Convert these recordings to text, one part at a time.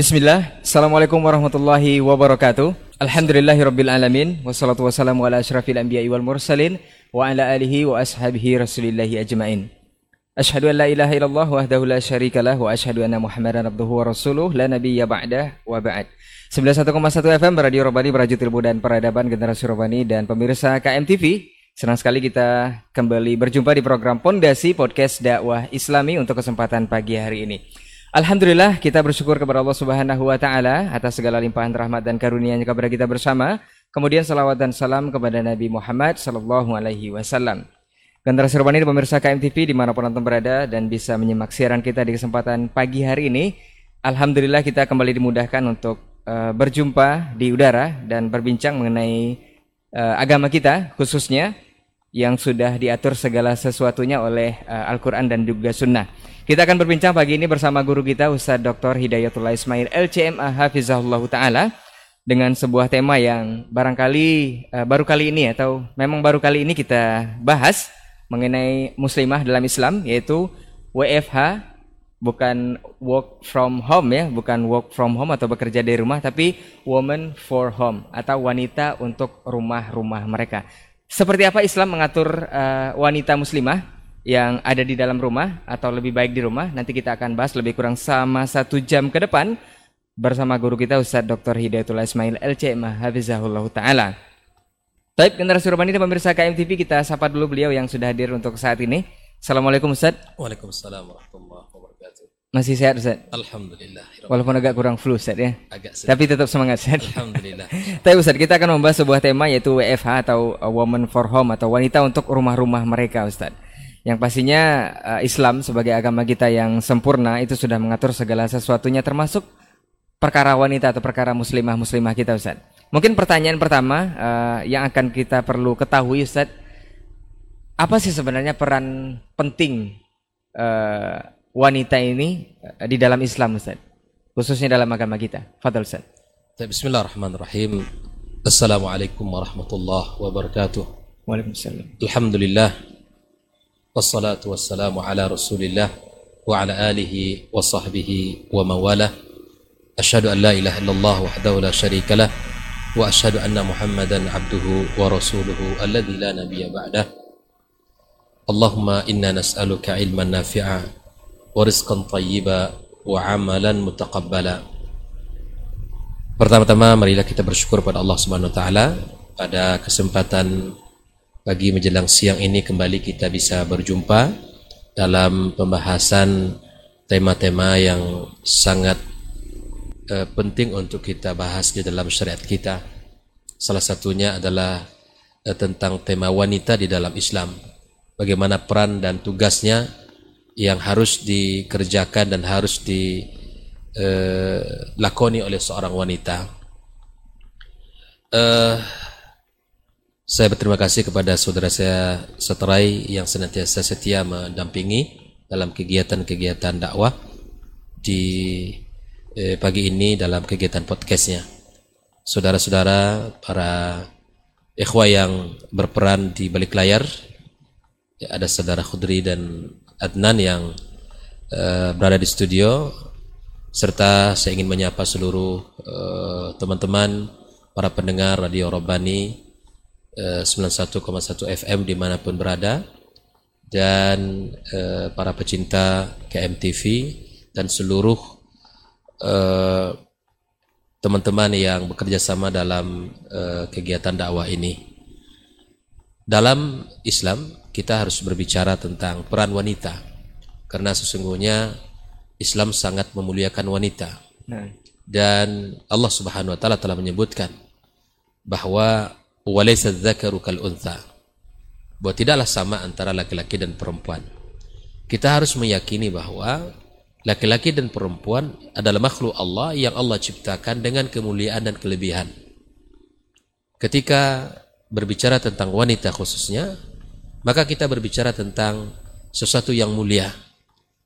Bismillah, Assalamualaikum warahmatullahi wabarakatuh. Alhamdulillahirabbil alamin. Wassalatu wassalamu ala ashrafil anbiya'i wal mursalin Wa ala alihi wa ashabihi rasulillahi ajma'in. Ashhadu an la ilaha illallah wahdahu la syarikalah Wa ashhadu anna muhammadan abduhu wa rasuluh. La nabiyya ba'dah wa ba'd. 91,1 FM Radio Robani Berajut Ilmu dan Peradaban Generasi Robani Dan pemirsa KMTV Senang sekali kita kembali berjumpa di program Pondasi Podcast Dakwah Islami Untuk kesempatan pagi hari ini Alhamdulillah kita bersyukur kepada Allah Subhanahu wa taala atas segala limpahan rahmat dan karunia-Nya kepada kita bersama. Kemudian salawat dan salam kepada Nabi Muhammad sallallahu alaihi wasallam. Generasi Robani pemirsa KMTV di mana pun anda berada dan bisa menyimak siaran kita di kesempatan pagi hari ini. Alhamdulillah kita kembali dimudahkan untuk uh, berjumpa di udara dan berbincang mengenai uh, agama kita khususnya yang sudah diatur segala sesuatunya oleh uh, Al-Quran dan juga Sunnah. Kita akan berbincang pagi ini bersama guru kita Ustaz Dr. Hidayatullah Ismail LCMA Hafizahullah Ta'ala dengan sebuah tema yang barangkali uh, baru kali ini atau memang baru kali ini kita bahas mengenai muslimah dalam Islam yaitu WFH bukan work from home ya, bukan work from home atau bekerja dari rumah tapi woman for home atau wanita untuk rumah-rumah mereka. Seperti apa Islam mengatur uh, wanita muslimah yang ada di dalam rumah atau lebih baik di rumah? Nanti kita akan bahas lebih kurang sama satu jam ke depan bersama guru kita Ustadz Dr. Hidayatullah Ismail LC Hafizahullah Ta'ala. Baik, generasi Urbani dan pemirsa KMTV kita sapa dulu beliau yang sudah hadir untuk saat ini. Assalamualaikum Ustadz. Waalaikumsalam warahmatullahi Masih sehat Ustadz? Alhamdulillah Walaupun agak kurang flu Ustadz ya Agak sedih. Tapi tetap semangat Ustadz Alhamdulillah Tapi Ustadz kita akan membahas sebuah tema yaitu WFH atau Woman for Home atau wanita untuk rumah-rumah mereka Ustadz yang pastinya uh, Islam sebagai agama kita yang sempurna itu sudah mengatur segala sesuatunya termasuk perkara wanita atau perkara muslimah muslimah kita Ustaz. Mungkin pertanyaan pertama uh, yang akan kita perlu ketahui Ustaz, apa sih sebenarnya peran penting uh, wanita ini di dalam Islam Ustaz? Khususnya dalam agama kita. Fadal Ustaz. Bismillahirrahmanirrahim. Assalamualaikum warahmatullahi wabarakatuh. Waalaikumsalam. Alhamdulillah. Wassalatu wassalamu ala rasulillah wa ala alihi wa sahbihi wa mawalah. Ashadu an la ilaha illallah wahdahu la sharika lah. Wa ashadu anna muhammadan abduhu wa rasuluhu alladhi la nabiyya ba'dah. Allahumma inna nas'aluka ilman nafi'a warizqan tayyiba wa amalan. Pertama-tama marilah kita bersyukur pada Allah Subhanahu wa taala pada kesempatan pagi menjelang siang ini kembali kita bisa berjumpa dalam pembahasan tema-tema yang sangat uh, penting untuk kita bahas di dalam syariat kita. Salah satunya adalah uh, tentang tema wanita di dalam Islam. Bagaimana peran dan tugasnya yang harus dikerjakan dan harus dilakoni uh, oleh seorang wanita. Uh, saya berterima kasih kepada saudara saya Seterai yang senantiasa setia mendampingi dalam kegiatan-kegiatan dakwah di eh, pagi ini dalam kegiatan podcastnya. Saudara-saudara, para ikhwah yang berperan di balik layar, ya, ada saudara Khudri dan Adnan yang eh, berada di studio, serta saya ingin menyapa seluruh eh, teman-teman, eh, para pendengar Radio Robani 91,1 eh, FM di mana pun berada dan uh, para pecinta KMTV dan seluruh teman-teman uh, yang bekerja sama dalam uh, kegiatan dakwah ini. Dalam Islam kita harus berbicara tentang peran wanita karena sesungguhnya Islam sangat memuliakan wanita. Nah. Dan Allah Subhanahu wa taala telah menyebutkan bahwa walaysa dzakaru kal untha bahwa tidaklah sama antara laki-laki dan perempuan kita harus meyakini bahwa laki-laki dan perempuan adalah makhluk Allah yang Allah ciptakan dengan kemuliaan dan kelebihan ketika berbicara tentang wanita khususnya maka kita berbicara tentang sesuatu yang mulia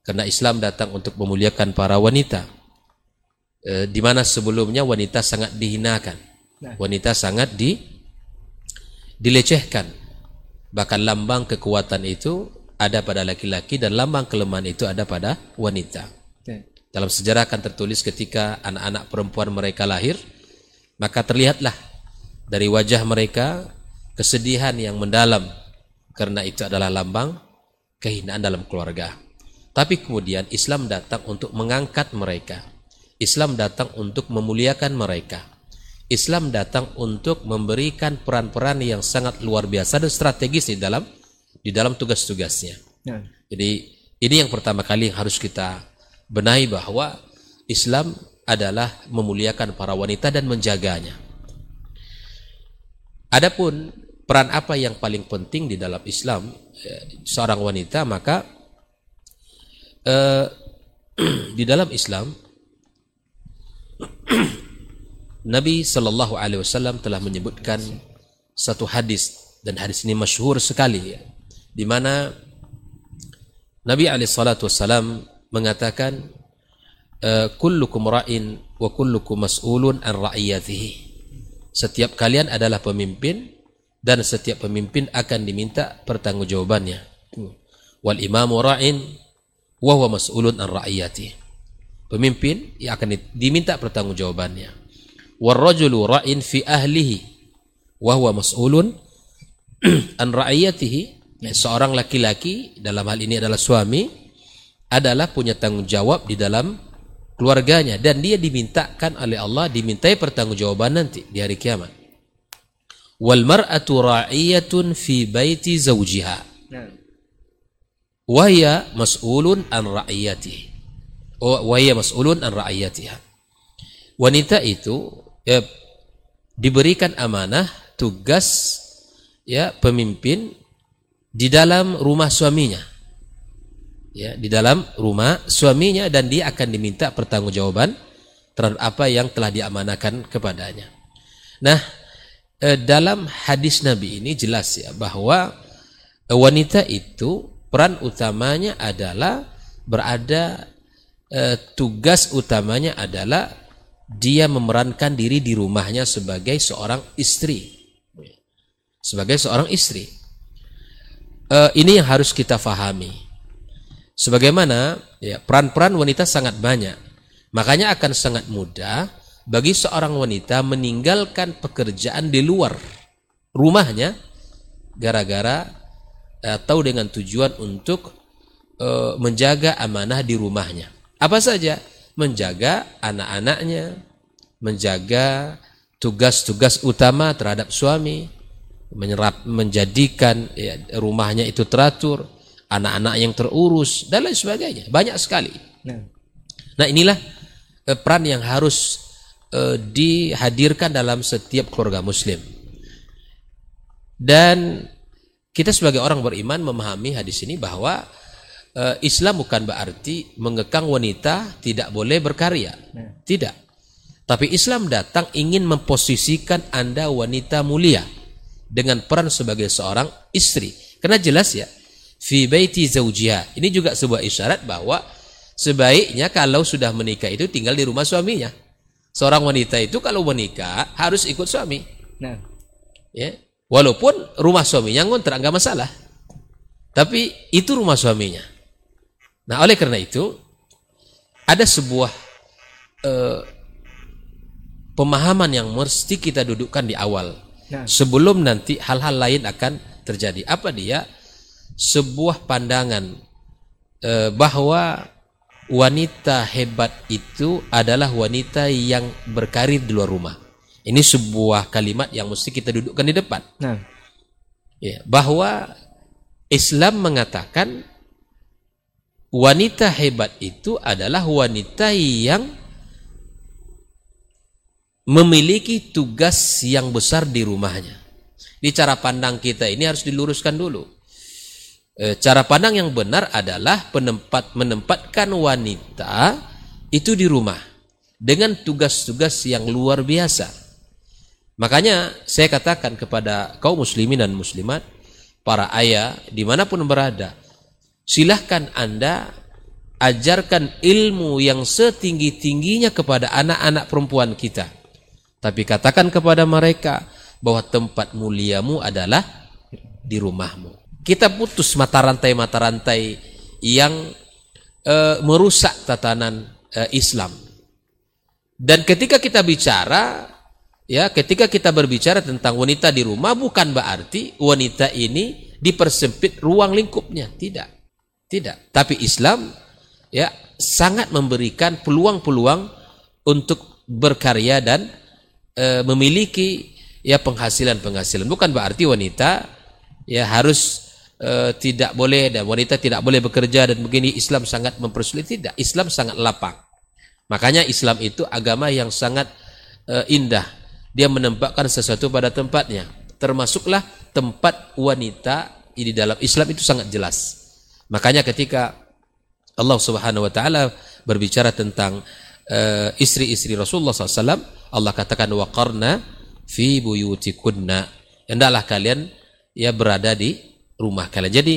karena Islam datang untuk memuliakan para wanita e, di mana sebelumnya wanita sangat dihinakan nah. wanita sangat di dilecehkan. Bahkan lambang kekuatan itu ada pada laki-laki dan lambang kelemahan itu ada pada wanita. Dalam sejarah akan tertulis ketika anak-anak perempuan mereka lahir, maka terlihatlah dari wajah mereka kesedihan yang mendalam karena itu adalah lambang kehinaan dalam keluarga. Tapi kemudian Islam datang untuk mengangkat mereka. Islam datang untuk memuliakan mereka. Islam datang untuk memberikan peran-peran yang sangat luar biasa dan strategis di dalam di dalam tugas-tugasnya. Ya. Jadi ini yang pertama kali yang harus kita benahi bahwa Islam adalah memuliakan para wanita dan menjaganya. Adapun peran apa yang paling penting di dalam Islam eh, seorang wanita maka eh, di dalam Islam Nabi Shallallahu Alaihi Wasallam telah menyebutkan satu hadis dan hadis ini masyhur sekali ya, di mana Nabi Alaihi Wasallam mengatakan eh, kullukum ra'in wa kullukum mas'ulun an ra'iyatihi. Setiap kalian adalah pemimpin dan setiap pemimpin akan diminta pertanggungjawabannya. Wal imamu ra'in wa huwa mas'ulun an ra'iyati. Pemimpin yang akan diminta pertanggungjawabannya. Wal rajulu ra'in fi ahlihi wa huwa mas'ulun an ra'iyatihi. Seorang laki-laki dalam hal ini adalah suami adalah punya tanggung jawab di dalam keluarganya dan dia dimintakan oleh Allah dimintai pertanggungjawaban nanti di hari kiamat wal mar'atu ra'iyatun fi baiti zawjiha. Wa hiya mas'ulun an ra'iyatihi. Wa hiya mas'ulun an ra'iyatiha. Wanita itu ya, diberikan amanah tugas ya pemimpin di dalam rumah suaminya. Ya di dalam rumah suaminya dan dia akan diminta pertanggungjawaban terhadap apa yang telah diamanakan kepadanya. Nah, dalam hadis Nabi ini jelas ya bahwa eh, wanita itu peran utamanya adalah berada eh, tugas utamanya adalah dia memerankan diri di rumahnya sebagai seorang istri. Sebagai seorang istri. Eh, ini yang harus kita fahami. Sebagaimana ya peran-peran wanita sangat banyak. Makanya akan sangat mudah bagi seorang wanita meninggalkan pekerjaan di luar rumahnya gara-gara atau dengan tujuan untuk e, menjaga amanah di rumahnya. Apa saja? Menjaga anak-anaknya, menjaga tugas-tugas utama terhadap suami, menyerap menjadikan ya, rumahnya itu teratur, anak-anak yang terurus dan lain sebagainya. Banyak sekali. Nah, nah inilah eh, peran yang harus uh, dihadirkan dalam setiap keluarga muslim. Dan kita sebagai orang beriman memahami hadis ini bahwa uh, Islam bukan berarti mengekang wanita tidak boleh berkarya. Nah. Tidak. Tapi Islam datang ingin memposisikan Anda wanita mulia dengan peran sebagai seorang istri. Karena jelas ya, fi baiti zaujiha. Ini juga sebuah isyarat bahwa sebaiknya kalau sudah menikah itu tinggal di rumah suaminya. Seorang wanita itu kalau menikah harus ikut suami. Nah. Ya. Walaupun rumah suaminya ngontrak nggak masalah. Tapi itu rumah suaminya. Nah, oleh karena itu ada sebuah uh, pemahaman yang mesti kita dudukkan di awal. Nah. Sebelum nanti hal-hal lain akan terjadi. Apa dia? Sebuah pandangan uh, bahwa wanita hebat itu adalah wanita yang berkarir di luar rumah. Ini sebuah kalimat yang mesti kita dudukkan di depan. Nah. Ya, bahwa Islam mengatakan wanita hebat itu adalah wanita yang memiliki tugas yang besar di rumahnya. Di cara pandang kita ini harus diluruskan dulu. E, cara pandang yang benar adalah penempat menempatkan wanita itu di rumah dengan tugas-tugas yang luar biasa. Makanya saya katakan kepada kaum muslimin dan muslimat, para ayah di mana pun berada, silahkan anda ajarkan ilmu yang setinggi-tingginya kepada anak-anak perempuan kita. Tapi katakan kepada mereka bahwa tempat muliamu adalah di rumahmu kita putus mata rantai-mata rantai yang e, merusak tatanan uh, Islam. Dan ketika kita bicara ya, ketika kita berbicara tentang wanita di rumah bukan berarti wanita ini dipersempit ruang lingkupnya, tidak. Tidak. Tapi Islam ya sangat memberikan peluang-peluang untuk berkarya dan e, memiliki ya penghasilan-penghasilan. Bukan berarti wanita ya harus e, tidak boleh dan wanita tidak boleh bekerja dan begini Islam sangat mempersulit tidak. Islam sangat lapang. Makanya Islam itu agama yang sangat e, indah. Dia menempatkan sesuatu pada tempatnya. Termasuklah tempat wanita di dalam Islam itu sangat jelas. Makanya ketika Allah Subhanahu wa taala berbicara tentang uh, istri-istri Rasulullah SAW, Allah katakan waqarna fi buyutikunna. Hendaklah kalian ya berada di rumah kalian. Jadi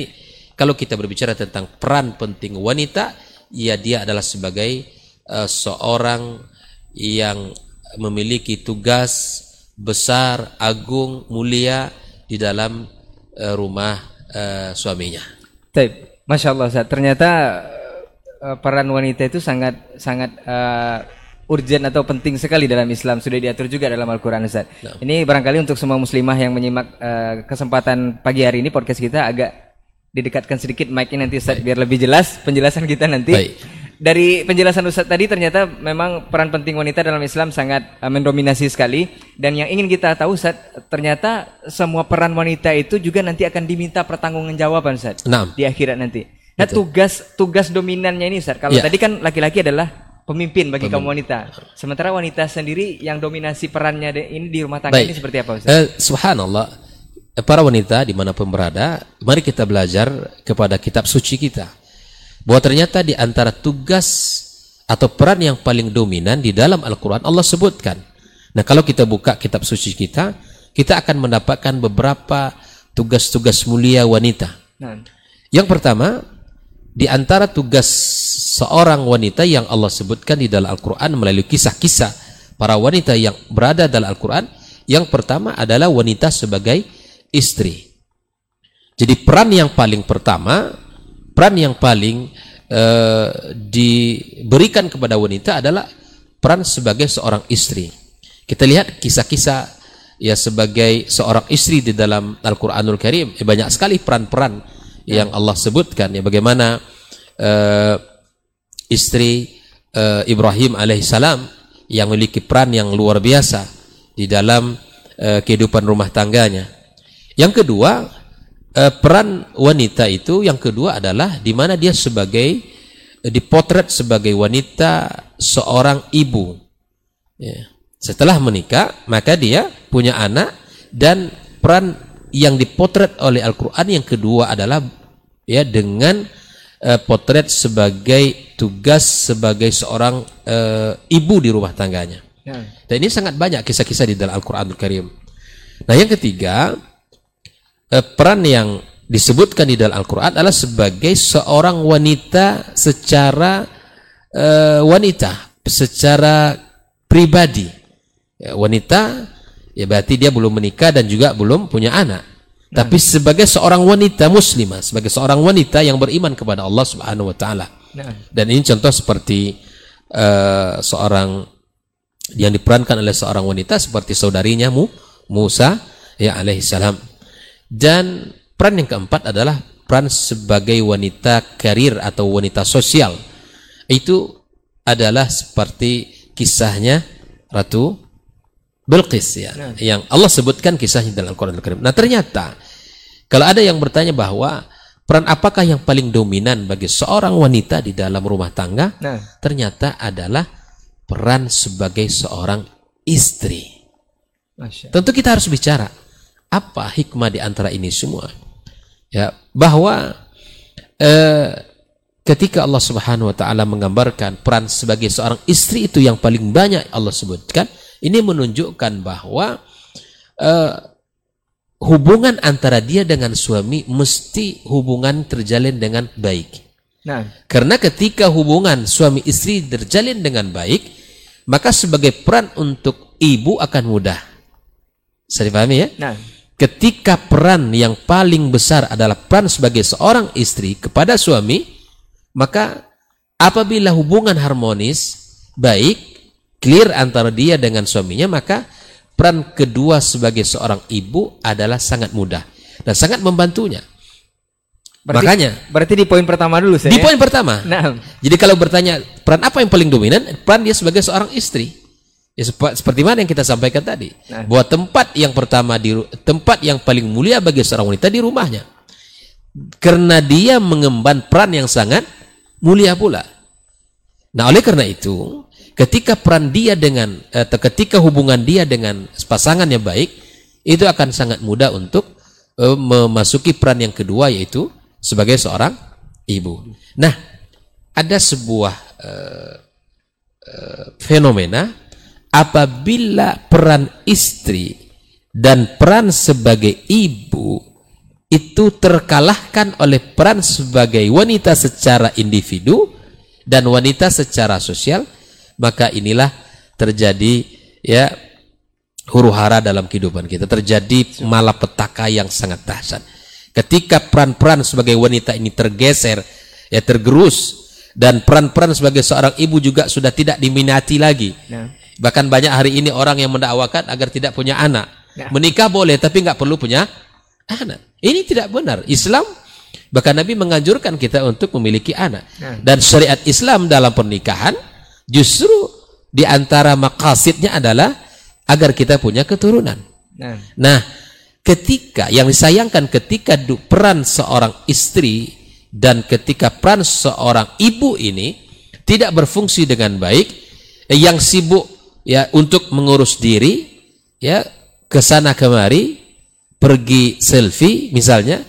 kalau kita berbicara tentang peran penting wanita, ya dia adalah sebagai uh, seorang yang memiliki tugas besar, agung, mulia di dalam uh, rumah uh, suaminya. Taib. Masya Allah. Ternyata uh, peran wanita itu sangat sangat uh, urgent atau penting sekali dalam Islam sudah diatur juga dalam Al-Qur'an Ustaz. Nah. Ini barangkali untuk semua muslimah yang menyimak uh, kesempatan pagi hari ini podcast kita agak didekatkan sedikit mic-nya nanti Ustaz Baik. biar lebih jelas penjelasan kita nanti. Baik. Dari penjelasan Ustaz tadi ternyata memang peran penting wanita dalam Islam sangat uh, mendominasi sekali dan yang ingin kita tahu Ustaz ternyata semua peran wanita itu juga nanti akan diminta pertanggungjawaban Ustaz nah. di akhirat nanti. Nah, tugas tugas dominannya ini, Ustaz. Kalau ya. tadi kan laki-laki adalah pemimpin bagi kaum wanita. Sementara wanita sendiri yang dominasi perannya ini di rumah tangga Baik. ini seperti apa, Ustaz? Uh, subhanallah. Eh, para wanita di mana pun berada, mari kita belajar kepada kitab suci kita. Bahwa ternyata di antara tugas atau peran yang paling dominan di dalam Al-Quran Allah sebutkan. Nah kalau kita buka kitab suci kita, kita akan mendapatkan beberapa tugas-tugas mulia wanita. Nah. Yang pertama, di antara tugas seorang wanita yang Allah sebutkan di dalam Al-Quran melalui kisah-kisah para wanita yang berada dalam Al-Quran, yang pertama adalah wanita sebagai istri. Jadi peran yang paling pertama, peran yang paling uh, diberikan kepada wanita adalah peran sebagai seorang istri. Kita lihat kisah-kisah ya sebagai seorang istri di dalam Al-Qur'anul Karim, ya, banyak sekali peran-peran yang Allah sebutkan ya bagaimana uh, istri uh, Ibrahim alaihissalam yang memiliki peran yang luar biasa di dalam uh, kehidupan rumah tangganya. Yang kedua, uh, peran wanita itu yang kedua adalah di mana dia sebagai dipotret sebagai wanita seorang ibu. Ya. Setelah menikah, maka dia punya anak dan peran yang dipotret oleh Al-Quran yang kedua adalah ya dengan uh, potret sebagai tugas sebagai seorang uh, ibu di rumah tangganya. Ya. Dan ini sangat banyak kisah-kisah di dalam Al-Qur'anul Karim. Nah, yang ketiga, uh, peran yang disebutkan di dalam Al-Qur'an adalah sebagai seorang wanita secara uh, wanita, secara pribadi. Ya, wanita ya berarti dia belum menikah dan juga belum punya anak. Tapi sebagai seorang wanita muslimah, sebagai seorang wanita yang beriman kepada Allah Subhanahu wa taala. Dan ini contoh seperti uh, seorang yang diperankan oleh seorang wanita seperti saudarinya Mu, Musa ya alaihi salam. Dan peran yang keempat adalah peran sebagai wanita karir atau wanita sosial. Itu adalah seperti kisahnya Ratu Bilqis ya, nah. yang Allah sebutkan kisahnya dalam Al-Quran Al-Karim. Nah ternyata kalau ada yang bertanya bahwa peran apakah yang paling dominan bagi seorang wanita di dalam rumah tangga, nah. ternyata adalah peran sebagai seorang istri. Masya. Tentu kita harus bicara apa hikmah di antara ini semua. Ya, bahwa eh, ketika Allah Subhanahu wa taala menggambarkan peran sebagai seorang istri itu yang paling banyak Allah sebutkan, ini menunjukkan bahwa uh, hubungan antara dia dengan suami mesti hubungan terjalin dengan baik. Nah. Karena ketika hubungan suami istri terjalin dengan baik, maka sebagai peran untuk ibu akan mudah. Saya dipahami ya? Nah. Ketika peran yang paling besar adalah peran sebagai seorang istri kepada suami, maka apabila hubungan harmonis baik clear antara dia dengan suaminya maka peran kedua sebagai seorang ibu adalah sangat mudah dan sangat membantunya. Berarti, makanya berarti di poin pertama dulu saya di poin pertama. Nah. Jadi kalau bertanya peran apa yang paling dominan peran dia sebagai seorang istri. Ya seperti mana yang kita sampaikan tadi. Nah. bahwa tempat yang pertama di tempat yang paling mulia bagi seorang wanita di rumahnya. Karena dia mengemban peran yang sangat mulia pula. Nah, oleh karena itu, ketika peran dia dengan eh, atau ketika hubungan dia dengan pasangannya baik, itu akan sangat mudah untuk eh, memasuki peran yang kedua yaitu sebagai seorang ibu. Nah, ada sebuah eh, eh, fenomena apabila peran istri dan peran sebagai ibu itu terkalahkan oleh peran sebagai wanita secara individu dan wanita secara sosial maka inilah terjadi ya huru hara dalam kehidupan kita. Terjadi malapetaka yang sangat dahsyat. Ketika peran-peran sebagai wanita ini tergeser ya tergerus dan peran-peran sebagai seorang ibu juga sudah tidak diminati lagi. Nah. bahkan banyak hari ini orang yang mendakwakan agar tidak punya anak. Nah. menikah boleh tapi nggak perlu punya anak. Ini tidak benar. Islam bahkan Nabi menganjurkan kita untuk memiliki anak. Nah. dan syariat Islam dalam pernikahan justru di antara maqasidnya adalah agar kita punya keturunan nah Nah, ketika yang disayangkan ketika du- peran seorang istri dan ketika peran seorang ibu ini tidak berfungsi dengan baik, yang sibuk ya untuk mengurus diri, ya ke sana kemari, pergi selfie misalnya,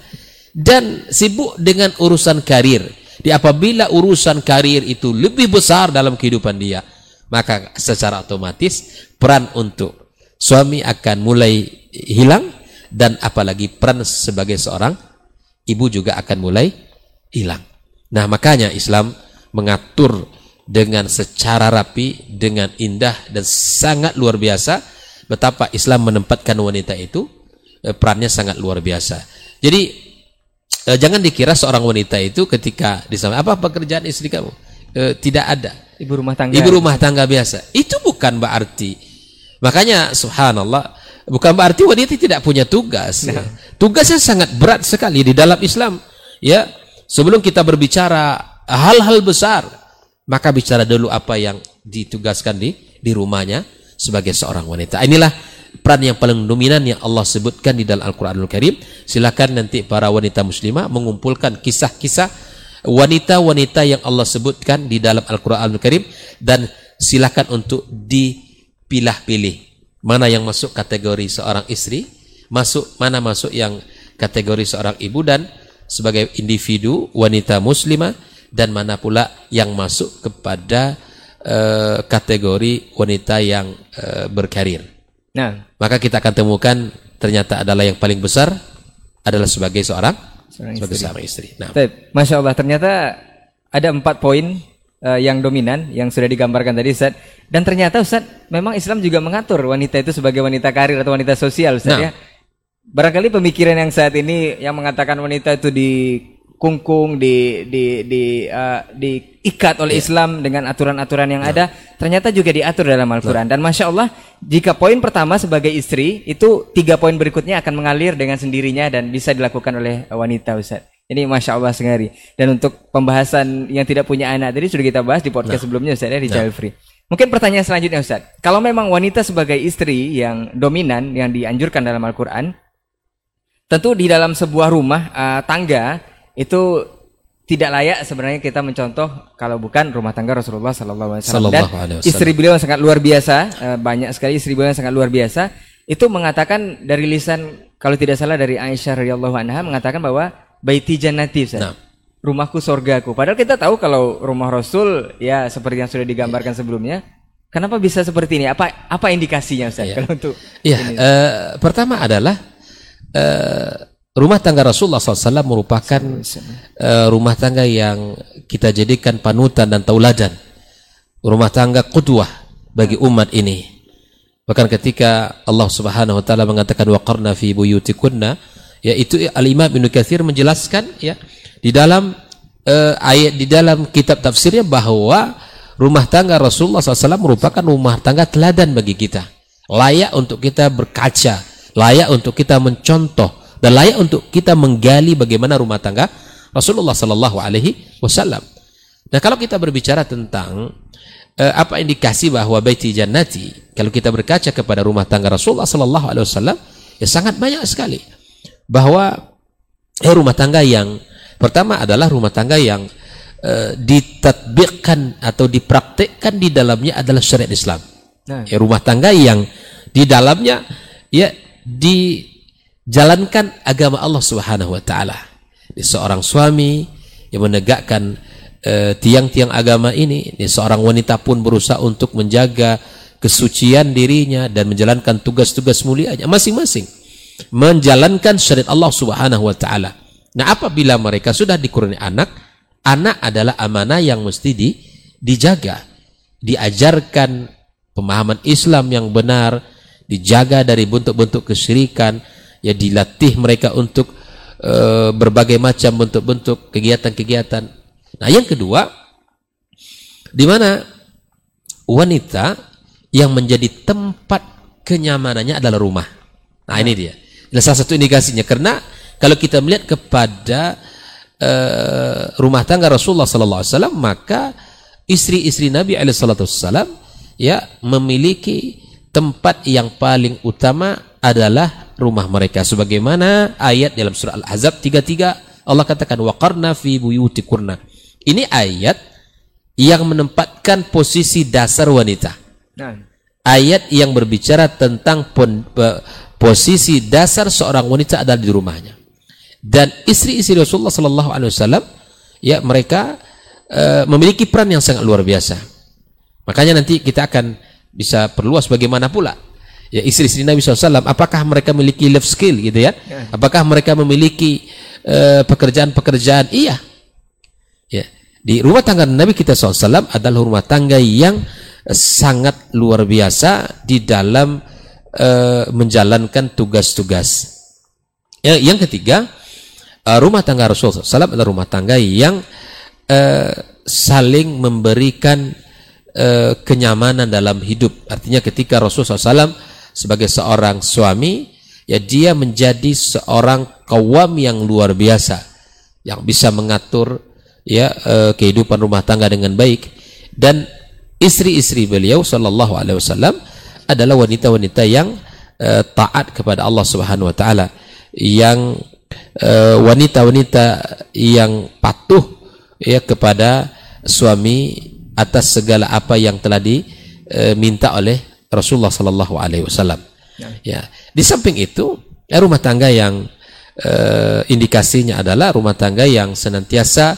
dan sibuk dengan urusan karir. Di apabila urusan karir itu lebih besar dalam kehidupan dia, maka secara otomatis peran untuk suami akan mulai hilang dan apalagi peran sebagai seorang ibu juga akan mulai hilang. Nah, makanya Islam mengatur dengan secara rapi, dengan indah dan sangat luar biasa betapa Islam menempatkan wanita itu eh, perannya sangat luar biasa. Jadi eh, jangan dikira seorang wanita itu ketika disampaikan apa pekerjaan istri kamu? Eh, tidak ada. ibu rumah tangga Ibu rumah tangga biasa. Itu bukan berarti. Makanya subhanallah, bukan berarti wanita tidak punya tugas. ya. Tugasnya sangat berat sekali di dalam Islam. Ya, sebelum kita berbicara hal-hal besar, maka bicara dulu apa yang ditugaskan di di rumahnya sebagai seorang wanita. Inilah peran yang paling dominan yang Allah sebutkan di dalam Al-Qur'anul Karim. Silakan nanti para wanita muslimah mengumpulkan kisah-kisah wanita-wanita yang Allah sebutkan di dalam Al-Qur'anul Karim dan silakan untuk dipilah-pilih mana yang masuk kategori seorang istri, masuk mana masuk yang kategori seorang ibu dan sebagai individu wanita muslimah dan mana pula yang masuk kepada eh, kategori wanita yang eh, berkarir. Nah Maka kita akan temukan ternyata adalah yang paling besar adalah sebagai seorang Seorang sebagai istri. seorang istri. Nah, Masya Allah ternyata ada empat poin eh, yang dominan yang sudah digambarkan tadi Ustaz dan ternyata Ustaz memang Islam juga mengatur wanita itu sebagai wanita karir atau wanita sosial Ustaz Nah. ya barangkali pemikiran yang saat ini yang mengatakan wanita itu dikungkung di di di eh, diikat oleh Islam dengan aturan-aturan yang ada ternyata juga diatur dalam Al-Qur'an. Dan Masya Allah jika poin pertama sebagai istri itu tiga poin berikutnya akan mengalir dengan sendirinya dan bisa dilakukan oleh wanita Ustaz. Ini Masya Allah sekali. Dan untuk pembahasan yang tidak punya anak tadi sudah kita bahas di podcast sebelumnya Ustaz ya di Child Free. Mungkin pertanyaan selanjutnya Ustaz. Kalau memang wanita sebagai istri yang dominan yang dianjurkan dalam Al-Quran Tentu di dalam sebuah rumah eh, tangga itu tidak layak sebenarnya kita mencontoh kalau bukan rumah tangga Rasulullah Sallallahu Alaihi Wasallam dan istri beliau yang sangat luar biasa eh, banyak sekali istri beliau yang sangat luar biasa itu mengatakan dari lisan kalau tidak salah dari Aisyah radhiyallahu anha mengatakan bahwa baiti jannati. Nah. rumahku sorgaku padahal kita tahu kalau rumah Rasul ya seperti yang sudah digambarkan sebelumnya kenapa bisa seperti ini apa apa indikasinya Ustaz Iya. kalau untuk Iya, eh, pertama adalah eh, rumah tangga Rasulullah SAW merupakan eh, rumah tangga yang kita jadikan panutan dan tauladan. Rumah tangga qudwah bagi umat ini. Bahkan ketika Allah Subhanahu wa taala mengatakan waqarna fi buyutikunna, yaitu Al-Imam Ibnu Katsir menjelaskan ya di dalam uh, ayat di dalam kitab tafsirnya bahwa rumah tangga Rasulullah SAW merupakan rumah tangga teladan bagi kita. Layak untuk kita berkaca, layak untuk kita mencontoh, dan layak untuk kita menggali bagaimana rumah tangga Rasulullah Sallallahu Alaihi Wasallam. Nah kalau kita berbicara tentang uh, apa indikasi bahwa baiti jannati, kalau kita berkaca kepada rumah tangga Rasulullah Sallallahu Alaihi Wasallam, ya sangat banyak sekali bahwa eh, rumah tangga yang pertama adalah rumah tangga yang ditatbikkan atau dipraktekkan di dalamnya adalah syariat Islam. Nah. Ya, rumah tangga yang di dalamnya ya dijalankan agama Allah Subhanahu wa taala. Seorang suami yang menegakkan eh, tiang-tiang uh, agama ini, ini, seorang wanita pun berusaha untuk menjaga kesucian dirinya dan menjalankan tugas-tugas mulianya masing-masing menjalankan syariat Allah Subhanahu wa taala. Nah, apabila mereka sudah dikurni anak, Anak adalah amanah yang mesti di, dijaga, diajarkan pemahaman Islam yang benar, dijaga dari bentuk-bentuk kesyirikan, ya dilatih mereka untuk e, berbagai macam bentuk-bentuk kegiatan-kegiatan. Nah, yang kedua, di mana wanita yang menjadi tempat kenyamanannya adalah rumah. Nah, ini dia. Ini salah satu indikasinya karena kalau kita melihat kepada uh, rumah tangga Rasulullah sallallahu alaihi wasallam maka istri-istri Nabi alaihi wasallam ya memiliki tempat yang paling utama adalah rumah mereka. Sebagaimana ayat dalam surah Al-Ahzab 33 Allah katakan waqarna fi buyutikurna. Ini ayat yang menempatkan posisi dasar wanita. Nah. ayat yang berbicara tentang pon, posisi dasar seorang wanita adalah di rumahnya. Dan istri-istri Rasulullah Sallallahu Alaihi Wasallam ya mereka uh, memiliki peran yang sangat luar biasa. Makanya nanti kita akan bisa perluas bagaimana pula ya istri-istri Nabi SAW apakah mereka memiliki life skill gitu ya, ya. apakah mereka memiliki eh, pekerjaan-pekerjaan? Uh, iya. Ya. Di rumah tangga Nabi kita SAW adalah rumah tangga yang sangat luar biasa di dalam uh, menjalankan tugas-tugas. Ya, yang ketiga uh, rumah tangga Rasulullah SAW adalah rumah tangga yang uh, saling memberikan uh, kenyamanan dalam hidup. Artinya ketika Rasulullah SAW sebagai seorang suami, ya dia menjadi seorang kawam yang luar biasa, yang bisa mengatur ya uh, kehidupan rumah tangga dengan baik. Dan istri-istri beliau Sallallahu Alaihi Wasallam adalah wanita-wanita yang uh, taat kepada Allah Subhanahu Wa Taala, yang Eh, wanita-wanita uh, yang patuh ya kepada suami atas segala apa yang telah diminta uh, oleh Rasulullah sallallahu alaihi wasallam. Ya. ya. Di samping itu, ya, rumah tangga yang uh, indikasinya adalah rumah tangga yang senantiasa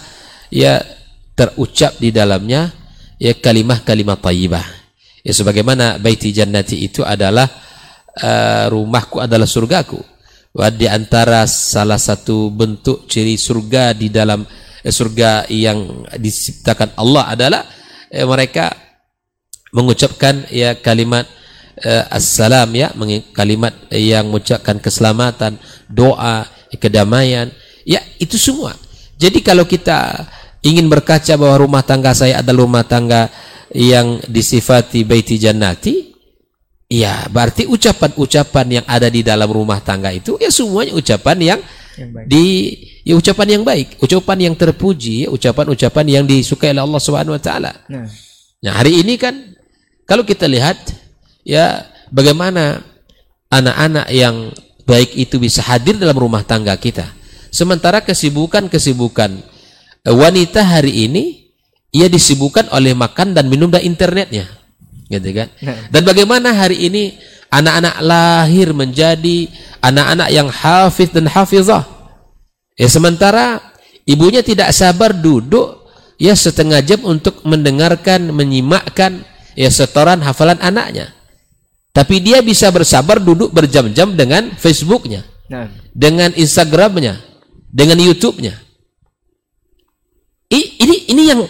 ya terucap di dalamnya ya kalimah-kalimah thayyibah. Ya sebagaimana baiti jannati itu adalah uh, rumahku adalah surgaku di antara salah satu bentuk ciri surga di dalam eh, surga yang diciptakan Allah adalah eh, mereka mengucapkan ya kalimat eh, assalam ya kalimat yang mengucapkan keselamatan, doa, kedamaian. Ya, itu semua. Jadi kalau kita ingin berkaca bahwa rumah tangga saya adalah rumah tangga yang disifati baiti jannati, Ya, berarti ucapan-ucapan yang ada di dalam rumah tangga itu ya semuanya ucapan yang, yang di ya ucapan yang baik, ucapan yang terpuji, ucapan-ucapan yang disukai oleh Allah Subhanahu wa taala. Nah. nah, hari ini kan kalau kita lihat ya bagaimana anak-anak yang baik itu bisa hadir dalam rumah tangga kita. Sementara kesibukan-kesibukan eh, wanita hari ini ia disibukkan oleh makan dan minum dan internetnya gitu kan nah. dan bagaimana hari ini anak-anak lahir menjadi anak-anak yang hafiz dan hafizah ya sementara ibunya tidak sabar duduk ya setengah jam untuk mendengarkan menyimakkan ya setoran hafalan anaknya tapi dia bisa bersabar duduk berjam-jam dengan Facebooknya nah. dengan Instagramnya dengan YouTube-nya ini ini yang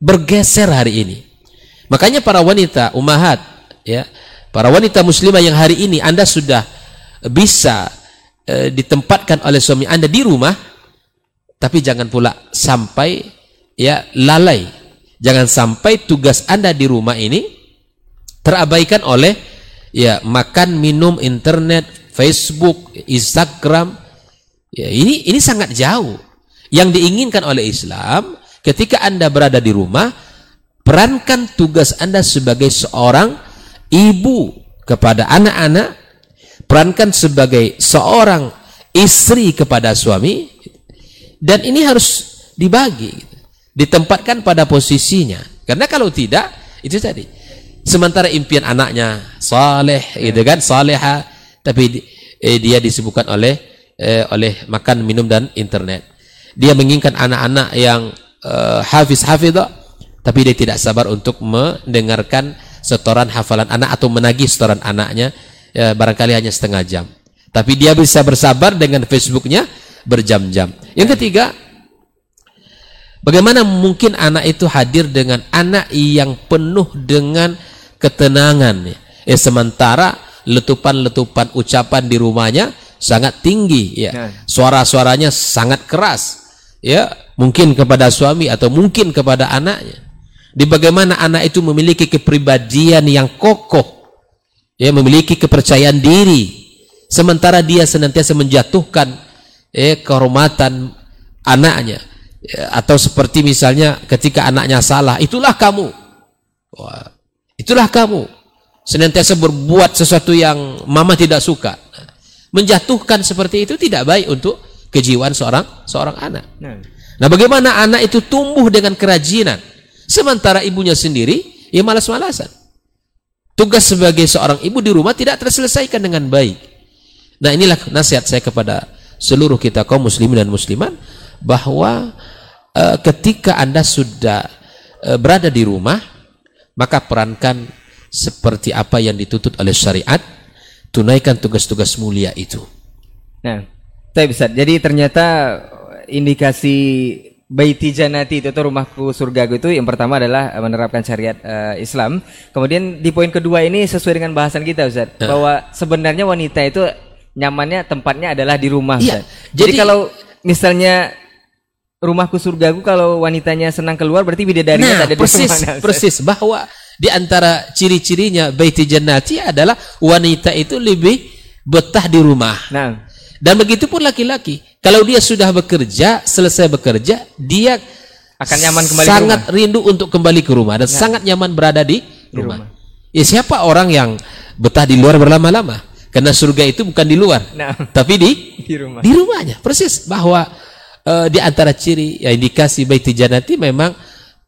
bergeser hari ini Makanya para wanita umahat ya, para wanita muslimah yang hari ini Anda sudah bisa e, ditempatkan oleh suami Anda di rumah, Tapi jangan pula sampai ya lalai. Jangan sampai tugas Anda di rumah ini terabaikan oleh ya makan minum internet, Facebook, Instagram. Ya, ini ini sangat jauh. Yang diinginkan oleh Islam ketika Anda berada di rumah perankan tugas Anda sebagai seorang ibu kepada anak-anak, perankan sebagai seorang istri kepada suami dan ini harus dibagi ditempatkan pada posisinya. Karena kalau tidak itu tadi. Sementara impian anaknya saleh gitu kan saleha tapi eh, dia disibukkan oleh eh, oleh makan minum dan internet. Dia menginginkan anak-anak yang eh, hafiz hafidah tapi dia tidak sabar untuk mendengarkan setoran hafalan anak atau menagih setoran anaknya ya, barangkali hanya setengah jam. Tapi dia bisa bersabar dengan Facebooknya berjam-jam. Yang ketiga, bagaimana mungkin anak itu hadir dengan anak yang penuh dengan ketenangan. Ya, sementara letupan-letupan ucapan di rumahnya sangat tinggi. Ya, nah. suara-suaranya sangat keras. Ya, mungkin kepada suami atau mungkin kepada anaknya. Di bagaimana anak itu memiliki kepribadian yang kokoh, ya memiliki kepercayaan diri, sementara dia senantiasa menjatuhkan eh kehormatan anaknya ya, atau seperti misalnya ketika anaknya salah itulah kamu. Wah, itulah kamu. Senantiasa berbuat sesuatu yang mama tidak suka. Menjatuhkan seperti itu tidak baik untuk kejiwaan seorang seorang anak. Nah, nah bagaimana anak itu tumbuh dengan kerajinan? Sementara ibunya sendiri ya malas-malasan. Tugas sebagai seorang ibu di rumah tidak terselesaikan dengan baik. Nah inilah nasihat saya kepada seluruh kita kaum muslimin dan muslimat bahwa uh, ketika Anda sudah uh, berada di rumah maka perankan seperti apa yang dituntut oleh syariat tunaikan tugas-tugas mulia itu. Nah, saya bisa. Jadi ternyata indikasi Baiti Janati itu atau rumahku surga itu yang pertama adalah menerapkan syariat uh, Islam. Kemudian di poin kedua ini sesuai dengan bahasan kita Ustaz, nah. bahwa sebenarnya wanita itu nyamannya tempatnya adalah di rumah. Iya. Jadi, Jadi kalau misalnya rumahku surgaku kalau wanitanya senang keluar berarti bidadarinya nah, ada persis, di rumah. Persis bahwa di antara ciri-cirinya baiti jannati adalah wanita itu lebih betah di rumah. Nah. Dan begitu pun laki-laki. Kalau dia sudah bekerja, selesai bekerja, dia akan nyaman kembali sangat ke rumah. rindu untuk kembali ke rumah dan nah. sangat nyaman berada di, di rumah. rumah. Ya siapa orang yang betah di luar berlama-lama? Karena surga itu bukan di luar, nah, tapi di di, rumah. di rumahnya. Persis bahwa uh, di antara ciri ya indikasi baiti janati memang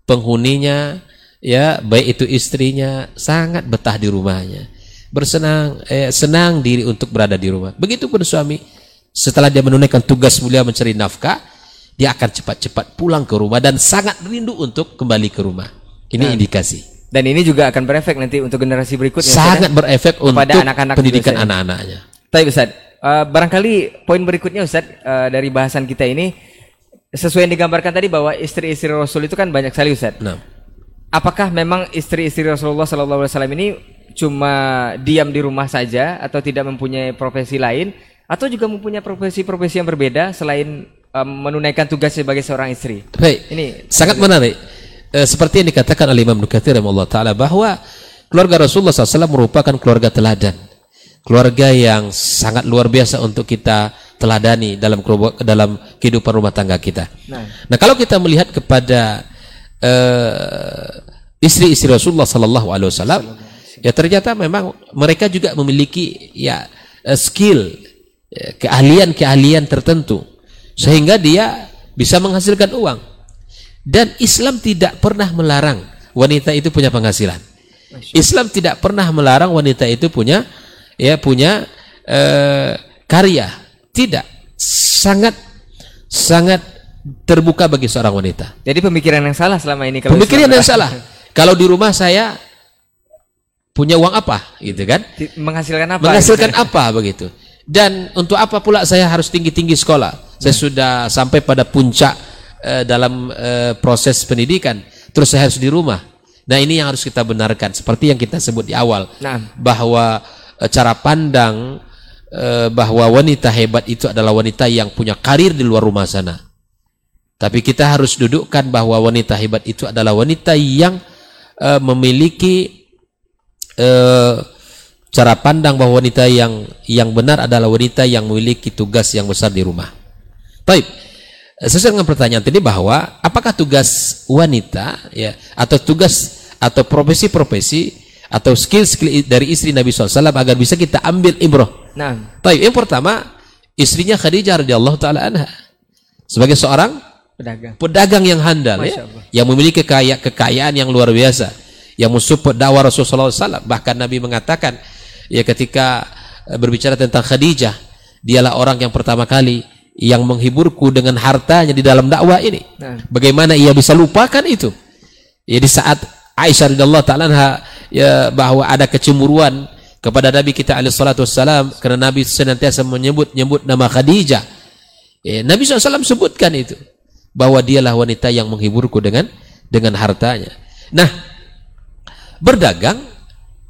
penghuninya ya baik itu istrinya sangat betah di rumahnya. Bersenang eh, senang diri untuk berada di rumah. Begitupun suami setelah dia menunaikan tugas mulia mencari nafkah, dia akan cepat-cepat pulang ke rumah dan sangat rindu untuk kembali ke rumah. Ini nah. indikasi. Dan ini juga akan berefek nanti untuk generasi berikutnya. Sangat ya? berefek untuk anak-anak pendidikan anak-anaknya. Tapi Ustaz, uh, barangkali poin berikutnya Ustaz uh, dari bahasan kita ini sesuai yang digambarkan tadi bahwa istri-istri Rasul itu kan banyak sekali Ustaz. Nah. Apakah memang istri-istri Rasulullah SAW ini cuma diam di rumah saja atau tidak mempunyai profesi lain atau juga mempunyai profesi-profesi yang berbeda selain um, menunaikan tugas sebagai seorang istri? Baik. Ini sangat menarik eh, seperti yang dikatakan oleh Imam Nukathir Allah Ta'ala bahwa keluarga Rasulullah SAW merupakan keluarga teladan keluarga yang sangat luar biasa untuk kita teladani dalam dalam kehidupan rumah tangga kita. Nah, nah kalau kita melihat kepada uh, istri-istri Rasulullah Sallallahu Alaihi Wasallam, ya ternyata memang mereka juga memiliki ya uh, skill, ya, keahlian-keahlian tertentu sehingga dia bisa menghasilkan uang. Dan Islam tidak pernah melarang wanita itu punya penghasilan. Islam tidak pernah melarang wanita itu punya ya punya uh, karya. Tidak. Sangat sangat terbuka bagi seorang wanita. Jadi pemikiran yang salah selama ini kalau Pemikiran Islam yang salah. Kalau di rumah saya punya uang apa gitu kan? Menghasilkan apa? Menghasilkan apa begitu. Dan untuk apa pula saya harus tinggi-tinggi sekolah? Saya sudah sampai pada puncak uh, dalam uh, proses pendidikan terus saya harus di rumah nah ini yang harus kita benarkan seperti yang kita sebut di awal nah. bahwa uh, cara pandang bahwa wanita hebat itu adalah wanita yang punya karir di luar rumah sana Tapi kita harus dudukkan bahwa wanita hebat itu adalah wanita yang uh, memiliki uh, cara pandang bahwa wanita yang yang benar adalah wanita yang memiliki tugas yang besar di rumah. Baik. Sesuai dengan pertanyaan tadi bahwa apakah tugas wanita ya atau tugas atau profesi-profesi atau skill-skill dari istri Nabi SAW agar bisa kita ambil ibrah. Nah. Baik, yang pertama istrinya Khadijah radhiyallahu taala anha sebagai seorang pedagang, pedagang yang handal ya, yang memiliki kekaya, kekayaan yang luar biasa, yang mensupport dakwah Rasulullah SAW. Bahkan Nabi mengatakan ya ketika eh, berbicara tentang Khadijah, dialah orang yang pertama kali yang menghiburku dengan hartanya di dalam dakwah ini. Nah. Bagaimana ia bisa lupakan itu? Ya di saat Aisyah radhiyallahu taala ya bahwa ada kecemburuan kepada Nabi kita alaihi salatu karena Nabi senantiasa menyebut-nyebut nama Khadijah. Ya, Nabi SAW sebutkan itu bahwa dialah wanita yang menghiburku dengan dengan hartanya. Nah, berdagang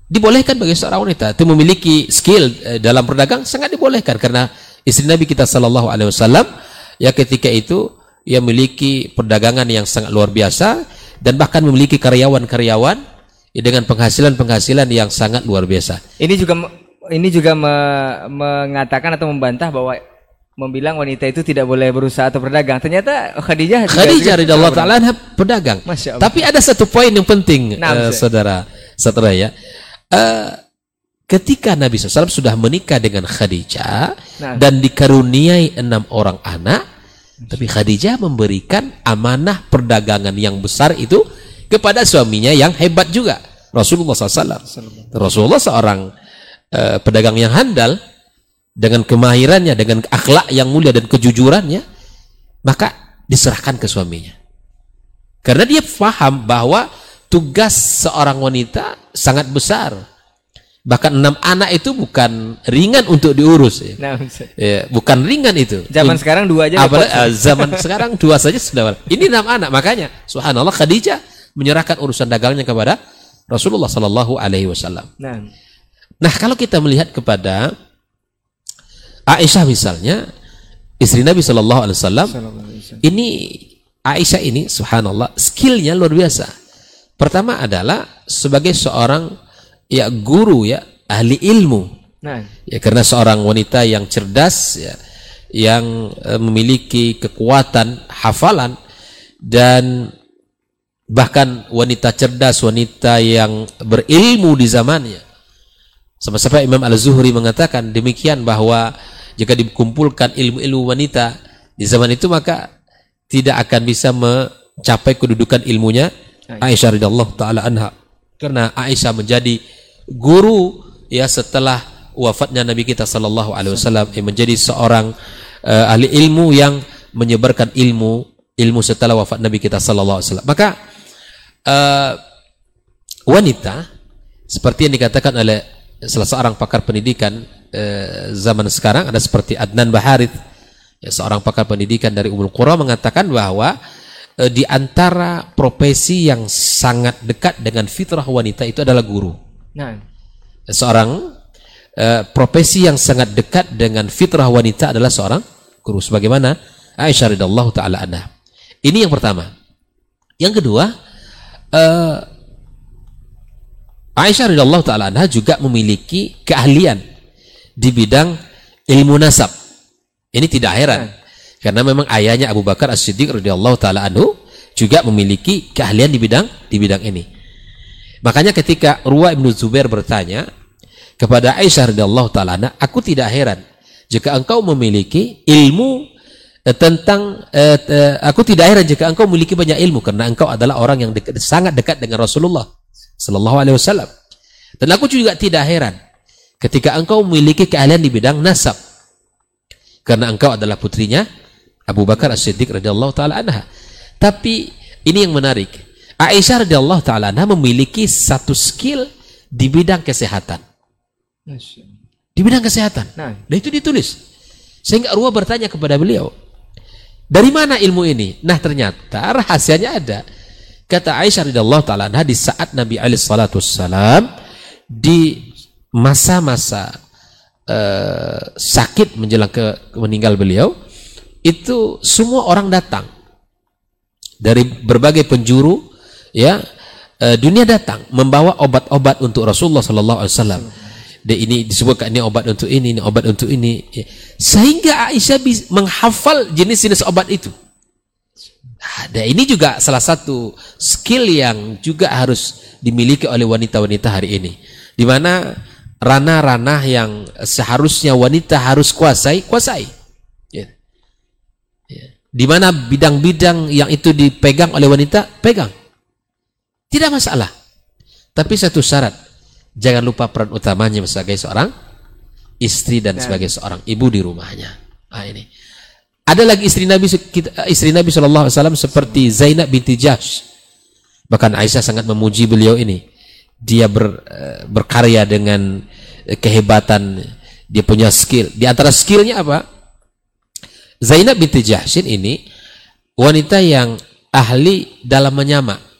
dibolehkan bagi seorang wanita itu memiliki skill eh, dalam berdagang sangat dibolehkan karena istri Nabi kita sallallahu alaihi wasallam ya ketika itu ia memiliki perdagangan yang sangat luar biasa dan bahkan memiliki karyawan-karyawan ya, dengan penghasilan-penghasilan yang sangat luar biasa. Ini juga ini juga me, mengatakan atau membantah bahwa membilang wanita itu tidak boleh berusaha atau berdagang. Ternyata Khadijah Khadijah radhiyallahu taala pedagang. Tapi ada satu poin yang penting nah, uh, saudara, saudara ya. Uh, ketika Nabi SAW sudah menikah dengan Khadijah nah. dan dikaruniai enam orang anak, tapi Khadijah memberikan amanah perdagangan yang besar itu kepada suaminya yang hebat juga, Rasulullah SAW. Rasulullah seorang uh, pedagang yang handal dengan kemahirannya, dengan akhlak yang mulia dan kejujurannya, maka diserahkan ke suaminya. Karena dia paham bahwa tugas seorang wanita sangat besar bahkan enam anak itu bukan ringan untuk diurus ya. Nah, ya bukan ringan itu zaman sekarang dua aja Apalagi, uh, zaman sekarang dua saja sudah ini enam anak makanya subhanallah Khadijah menyerahkan urusan dagangnya kepada Rasulullah Sallallahu Alaihi Wasallam nah. nah kalau kita melihat kepada Aisyah misalnya istri Nabi Sallallahu Alaihi Wasallam ini Aisyah ini subhanallah skillnya luar biasa pertama adalah sebagai seorang ya guru ya ahli ilmu nah. ya karena seorang wanita yang cerdas ya yang e, memiliki kekuatan hafalan dan bahkan wanita cerdas wanita yang berilmu di zamannya. Sama-sama Imam Al-Zuhri mengatakan demikian bahwa jika dikumpulkan ilmu-ilmu wanita di zaman itu maka tidak akan bisa mencapai kedudukan ilmunya Aisyah radhiyallahu taala anha. Karena Aisyah menjadi guru ya setelah wafatnya Nabi kita sallallahu alaihi wasallam menjadi seorang uh, ahli ilmu yang menyebarkan ilmu ilmu setelah wafat Nabi kita sallallahu alaihi wasallam. Maka uh, wanita seperti yang dikatakan oleh salah seorang pakar pendidikan uh, zaman sekarang ada seperti Adnan Baharith ya, seorang pakar pendidikan dari Umul Qura mengatakan bahwa uh, di antara profesi yang sangat dekat dengan fitrah wanita itu adalah guru. Nah. Seorang uh, profesi yang sangat dekat dengan fitrah wanita adalah seorang guru. Sebagaimana Aisyah radhiyallahu taala anha. Ini yang pertama. Yang kedua, uh, Aisyah radhiyallahu taala anha juga memiliki keahlian di bidang ilmu nasab. Ini tidak heran. Nah. Karena memang ayahnya Abu Bakar As-Siddiq radhiyallahu taala anhu juga memiliki keahlian di bidang di bidang ini. Makanya ketika Ruwa ibnu Zubair bertanya kepada Aisyah radhiyallahu taala, aku tidak heran jika engkau memiliki ilmu tentang eh, eh, aku tidak heran jika engkau memiliki banyak ilmu karena engkau adalah orang yang dekat, sangat dekat dengan Rasulullah sallallahu alaihi wasallam. Dan aku juga tidak heran ketika engkau memiliki keahlian di bidang nasab karena engkau adalah putrinya Abu Bakar As-Siddiq radhiyallahu taala anha. Tapi ini yang menarik. Aisyah radhiyallahu taala memiliki satu skill di bidang kesehatan. Di bidang kesehatan. Nah, dan itu ditulis. Sehingga Urwa bertanya kepada beliau, dari mana ilmu ini? Nah, ternyata rahasianya ada. Kata Aisyah radhiyallahu taala di saat Nabi alaihi salatu di masa-masa uh, sakit menjelang ke meninggal beliau, itu semua orang datang dari berbagai penjuru ya uh, dunia datang membawa obat-obat untuk Rasulullah sallallahu alaihi wasallam. Dan ini disebutkan ini obat untuk ini, ini obat untuk ini. Ya. Sehingga Aisyah bisa menghafal jenis-jenis obat itu. Nah, ini juga salah satu skill yang juga harus dimiliki oleh wanita-wanita hari ini. Di mana ranah-ranah yang seharusnya wanita harus kuasai, kuasai. Ya. Ya. Di mana bidang-bidang yang itu dipegang oleh wanita, pegang. Tidak masalah. Tapi satu syarat, jangan lupa peran utamanya sebagai seorang istri dan sebagai seorang ibu di rumahnya. Nah, ini. Ada lagi istri Nabi istri Nabi Shallallahu Alaihi Wasallam seperti Zainab binti Jahsh. Bahkan Aisyah sangat memuji beliau ini. Dia ber, eh, berkarya dengan eh, kehebatan, dia punya skill. Di antara skillnya apa? Zainab binti Jahshin ini wanita yang ahli dalam menyamak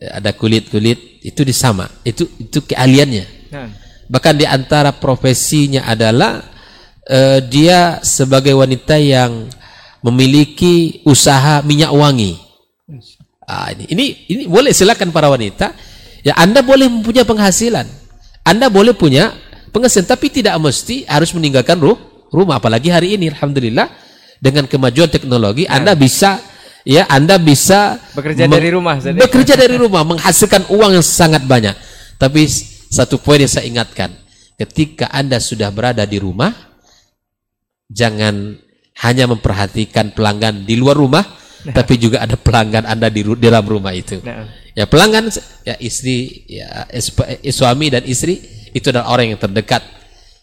ada kulit-kulit itu disama. Itu itu keahliannya. Nah. bahkan di antara profesinya adalah uh, dia sebagai wanita yang memiliki usaha minyak wangi. Ah, ini ini ini boleh silakan para wanita. Ya anda boleh punya penghasilan. Anda boleh punya penghasilan tapi tidak mesti harus meninggalkan ruh, rumah. Apalagi hari ini alhamdulillah dengan kemajuan teknologi nah. anda bisa ya Anda bisa bekerja dari rumah bekerja dari rumah menghasilkan uang yang sangat banyak tapi satu poin yang saya ingatkan ketika Anda sudah berada di rumah jangan hanya memperhatikan pelanggan di luar rumah nah. tapi juga ada pelanggan Anda di, di dalam rumah itu nah. ya pelanggan ya istri ya suami dan istri itu adalah orang yang terdekat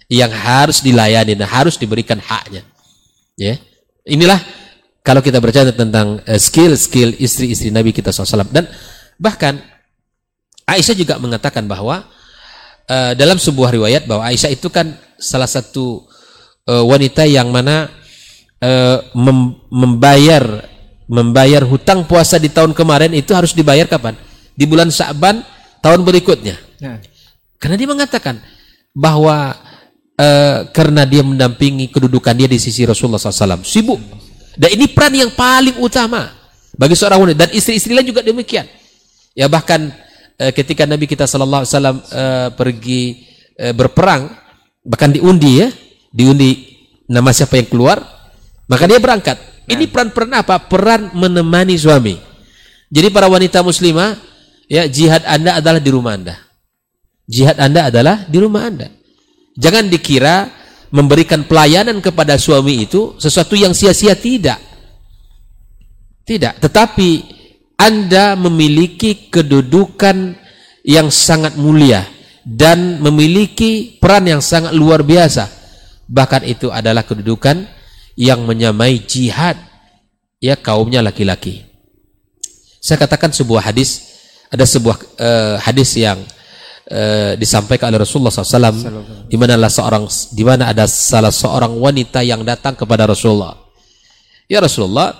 yang harus dilayani dan harus diberikan haknya ya inilah kalau kita berbicara tentang eh, skill-skill uh, istri-istri Nabi kita SAW dan bahkan Aisyah juga mengatakan bahwa uh, dalam sebuah riwayat bahwa Aisyah itu kan salah satu uh, wanita yang mana uh, mem membayar membayar hutang puasa di tahun kemarin itu harus dibayar kapan? Di bulan Sa'ban tahun berikutnya. Ya. Karena dia mengatakan bahwa uh, karena dia mendampingi kedudukan dia di sisi Rasulullah SAW sibuk dan ini peran yang paling utama bagi seorang wanita dan istri-istri lain juga demikian. Ya bahkan uh, ketika Nabi kita sallallahu alaihi wasallam uh, pergi uh, berperang bahkan diundi ya, diundi nama siapa yang keluar, maka dia berangkat. Ini nah. peran-peran apa? Peran menemani suami. Jadi para wanita muslimah, ya jihad Anda adalah di rumah Anda. Jihad Anda adalah di rumah Anda. Jangan dikira memberikan pelayanan kepada suami itu sesuatu yang sia-sia tidak. Tidak, tetapi Anda memiliki kedudukan yang sangat mulia dan memiliki peran yang sangat luar biasa. Bahkan itu adalah kedudukan yang menyamai jihad ya kaumnya laki-laki. Saya katakan sebuah hadis ada sebuah uh, hadis yang Eh, disampaikan oleh Rasulullah SAW di mana ada seorang di mana ada salah seorang wanita yang datang kepada Rasulullah. Ya Rasulullah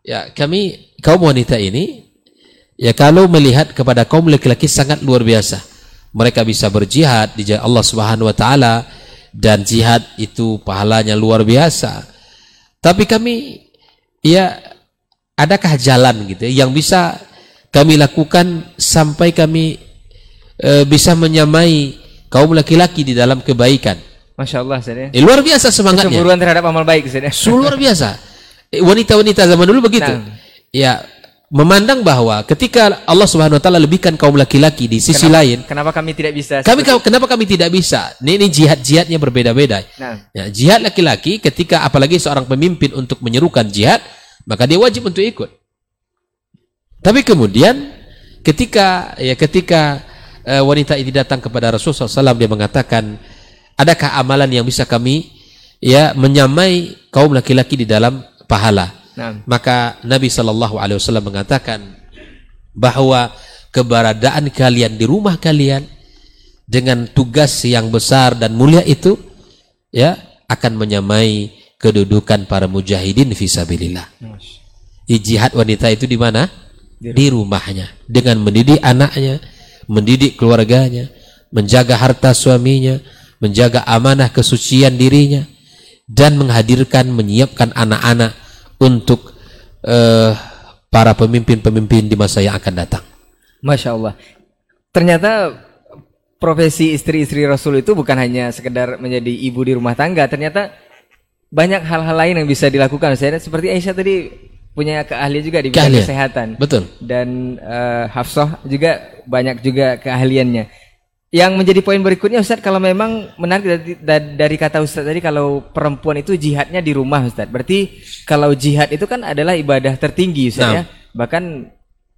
ya kami kaum wanita ini ya kalau melihat kepada kaum laki-laki sangat luar biasa. Mereka bisa berjihad di jalan Allah Subhanahu wa taala dan jihad itu pahalanya luar biasa. Tapi kami ya adakah jalan gitu ya, yang bisa kami lakukan sampai kami e, bisa menyamai kaum laki-laki di dalam kebaikan. Masya Allah, Ustaz ya. Eh, luar biasa semangatnya. Kecemburuan terhadap amal baik, Ustaz ya. Luar biasa. Eh, wanita-wanita zaman dulu begitu. Nah. Ya, memandang bahwa ketika Allah Subhanahu wa taala lebihkan kaum laki-laki di sisi kenapa, lain, kenapa kami tidak bisa? Kami kenapa kami tidak bisa? Ini, ini jihad-jihadnya berbeda-beda. Nah. Ya, jihad laki-laki ketika apalagi seorang pemimpin untuk menyerukan jihad, maka dia wajib untuk ikut. Tapi kemudian ketika ya ketika uh, wanita ini datang kepada Rasulullah SAW dia mengatakan adakah amalan yang bisa kami ya menyamai kaum laki-laki di dalam pahala nah. maka Nabi Shallallahu Alaihi Wasallam mengatakan bahwa keberadaan kalian di rumah kalian dengan tugas yang besar dan mulia itu ya akan menyamai kedudukan para mujahidin fisabilillah. Jihad wanita itu di mana? Di rumahnya dengan mendidik anaknya, mendidik keluarganya, menjaga harta suaminya, menjaga amanah kesucian dirinya, dan menghadirkan, menyiapkan anak-anak untuk uh, para pemimpin-pemimpin di masa yang akan datang. Masya Allah. Ternyata profesi istri-istri Rasul itu bukan hanya sekedar menjadi ibu di rumah tangga. Ternyata banyak hal-hal lain yang bisa dilakukan. Saya seperti Aisyah tadi punya keahlian juga di bidang Keahlian. kesehatan. Betul. Dan eh, Hafsah juga banyak juga keahliannya. Yang menjadi poin berikutnya Ustaz kalau memang menarik dari, da- dari kata Ustaz tadi kalau perempuan itu jihadnya di rumah Ustaz. Berarti kalau jihad itu kan adalah ibadah tertinggi Ustaz Nah. ya. Bahkan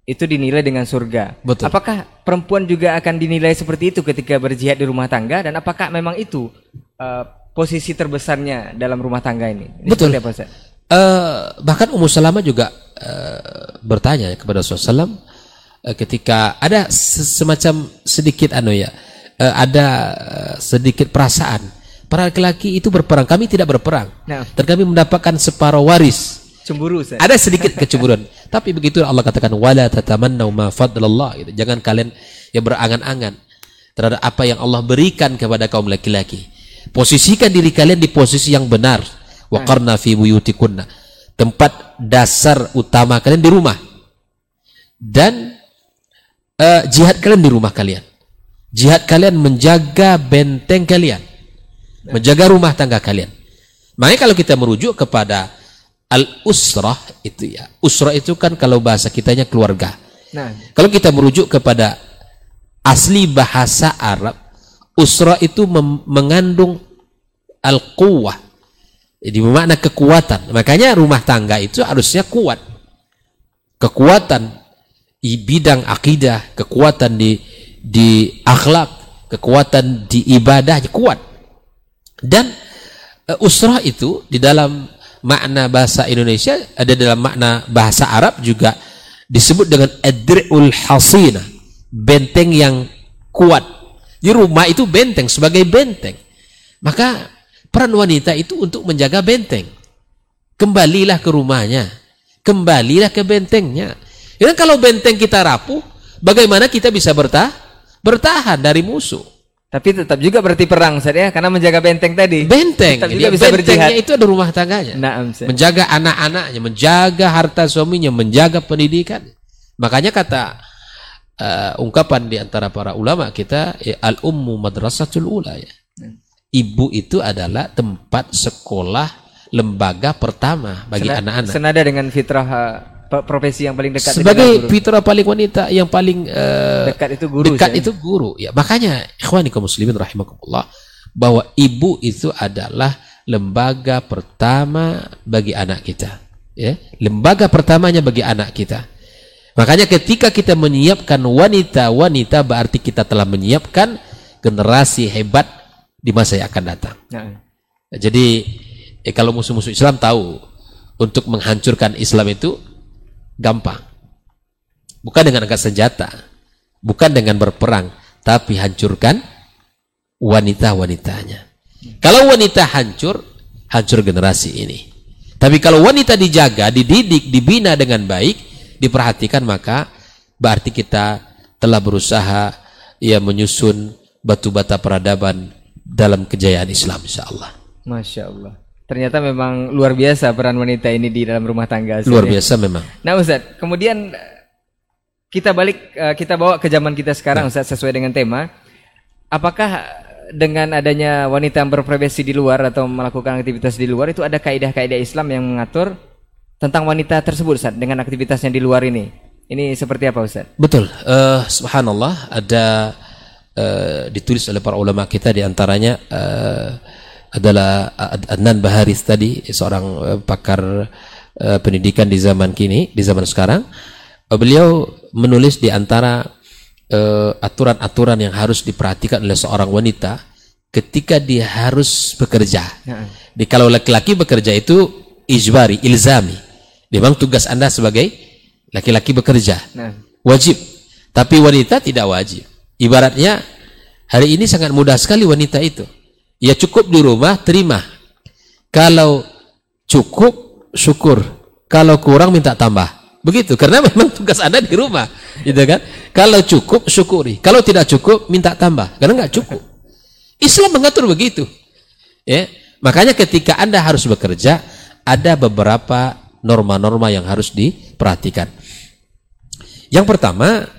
itu dinilai dengan surga. Betul. Apakah perempuan juga akan dinilai seperti itu ketika berjihad di rumah tangga dan apakah memang itu eh, posisi terbesarnya dalam rumah tangga ini? Ini Betul. apa Ustaz? Eh, bahkan Ummu Salamah juga eh, bertanya kepada Rasulullah SAW eh, ketika ada se- semacam sedikit anu ya, eh, ada sedikit perasaan para laki-laki itu berperang, kami tidak berperang, Nah. dan kami mendapatkan separuh waris. Cemburu Ustaz. Ada sedikit kecemburuan, tapi begitu Allah katakan wala tatamannau ma fadlallah gitu. Jangan kalian ya berangan-angan terhadap apa yang Allah berikan kepada kaum laki-laki. Posisikan diri kalian di posisi yang benar. Wa qarna fi buyutikunna. Tempat dasar utama kalian di rumah. Dan eh, jihad kalian di rumah kalian. Jihad kalian menjaga benteng kalian. Menjaga rumah tangga kalian. Makanya kalau kita merujuk kepada al-usrah itu ya. Usrah itu kan kalau bahasa kitanya keluarga. Nah, Kalau kita merujuk kepada asli bahasa Arab, usrah itu mengandung al-quwah. Jadi bermakna kekuatan. Makanya rumah tangga itu harusnya kuat. Kekuatan di bidang akidah, kekuatan di di akhlak, kekuatan di ibadah kuat. Dan uh, usrah itu di dalam makna bahasa Indonesia ada dalam makna bahasa Arab juga disebut dengan adri'ul hasina, benteng yang kuat. Di rumah itu benteng sebagai benteng. Maka peran wanita itu untuk menjaga benteng. Kembalilah ke rumahnya. Kembalilah ke bentengnya. Dan kalau benteng kita rapuh, bagaimana kita bisa bertah bertahan dari musuh? tapi tetap juga berarti perang Ustaz ya karena menjaga benteng tadi. Benteng. Tetap juga bisa bentengnya berjihad. itu ada rumah tangganya. Ustaz. menjaga anak-anaknya, menjaga harta suaminya, menjaga pendidikan. Makanya kata uh, ungkapan di antara para ulama kita ya, al ummu madrasatul ula ya. Ibu itu adalah tempat sekolah lembaga pertama bagi anak-anak. Senada dengan fitrah pe- profesi yang paling dekat Sebagai fitrah paling wanita yang paling uh, dekat itu guru. dekat itu guru. Ya, makanya ikhwani kaum muslimin rahimakumullah bahwa ibu itu adalah lembaga pertama bagi anak kita. Ya, lembaga pertamanya bagi anak kita. Makanya ketika kita menyiapkan wanita-wanita berarti kita telah menyiapkan generasi hebat di masa yang akan datang. Nah, Jadi eh, kalau musuh-musuh Islam tahu untuk menghancurkan Islam itu gampang. Bukan dengan angkat senjata, bukan dengan berperang, tapi hancurkan wanita-wanitanya. Kalau wanita hancur, hancur generasi ini. Tapi kalau wanita dijaga, dididik, dibina dengan baik, diperhatikan maka berarti kita telah berusaha ya menyusun batu bata peradaban dalam kejayaan Islam insyaallah. Masya Allah. Ternyata memang luar biasa peran wanita ini di dalam rumah tangga. Ustaz, Luar ya. biasa memang. Nah Ustaz, kemudian eh, kita balik, eh, kita bawa ke zaman kita sekarang Ustaz sesuai dengan tema. Apakah dengan adanya wanita yang berprofesi di luar atau melakukan aktivitas di luar itu ada kaidah-kaidah Islam yang mengatur tentang wanita tersebut Ustaz dengan aktivitasnya di luar ini? Ini seperti apa Ustaz? Betul. Eh, subhanallah ada eh, ditulis oleh para ulama kita di antaranya eh, adalah Ad- Adnan Baharis tadi seorang eh, pakar eh, pendidikan di zaman kini, di zaman sekarang. Eh, beliau menulis di antara eh, aturan-aturan yang harus diperhatikan oleh seorang wanita ketika dia harus bekerja. Nah, Di kalau laki-laki bekerja itu ijbari, ilzami. Memang tugas Anda sebagai laki-laki bekerja. nah, Wajib. Tapi wanita tidak wajib. Ibaratnya hari ini sangat mudah sekali wanita itu. Ya cukup di rumah terima. Kalau cukup syukur. Kalau kurang minta tambah. Begitu karena memang tugas Anda di rumah, gitu kan? Kalau cukup syukuri. Kalau tidak cukup minta tambah karena nggak cukup. Islam mengatur begitu. Ya. Makanya ketika Anda harus bekerja ada beberapa norma-norma yang harus diperhatikan. Yang pertama,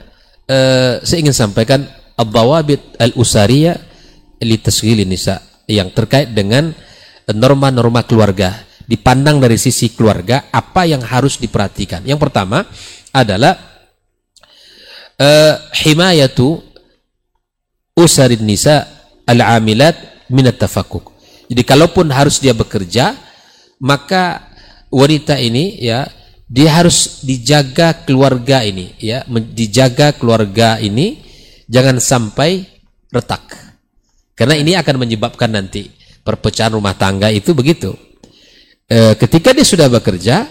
eh, saya ingin sampaikan Abawabit al-usariya li nisa yang terkait dengan norma-norma keluarga. Dipandang dari sisi keluarga apa yang harus diperhatikan? Yang pertama adalah uh, himayatu usarin nisa al-amilat minat tafakuk jadi kalaupun harus dia bekerja maka wanita ini ya dia harus dijaga keluarga ini ya dijaga keluarga ini jangan sampai retak. Karena ini akan menyebabkan nanti perpecahan rumah tangga itu begitu. E, ketika dia sudah bekerja,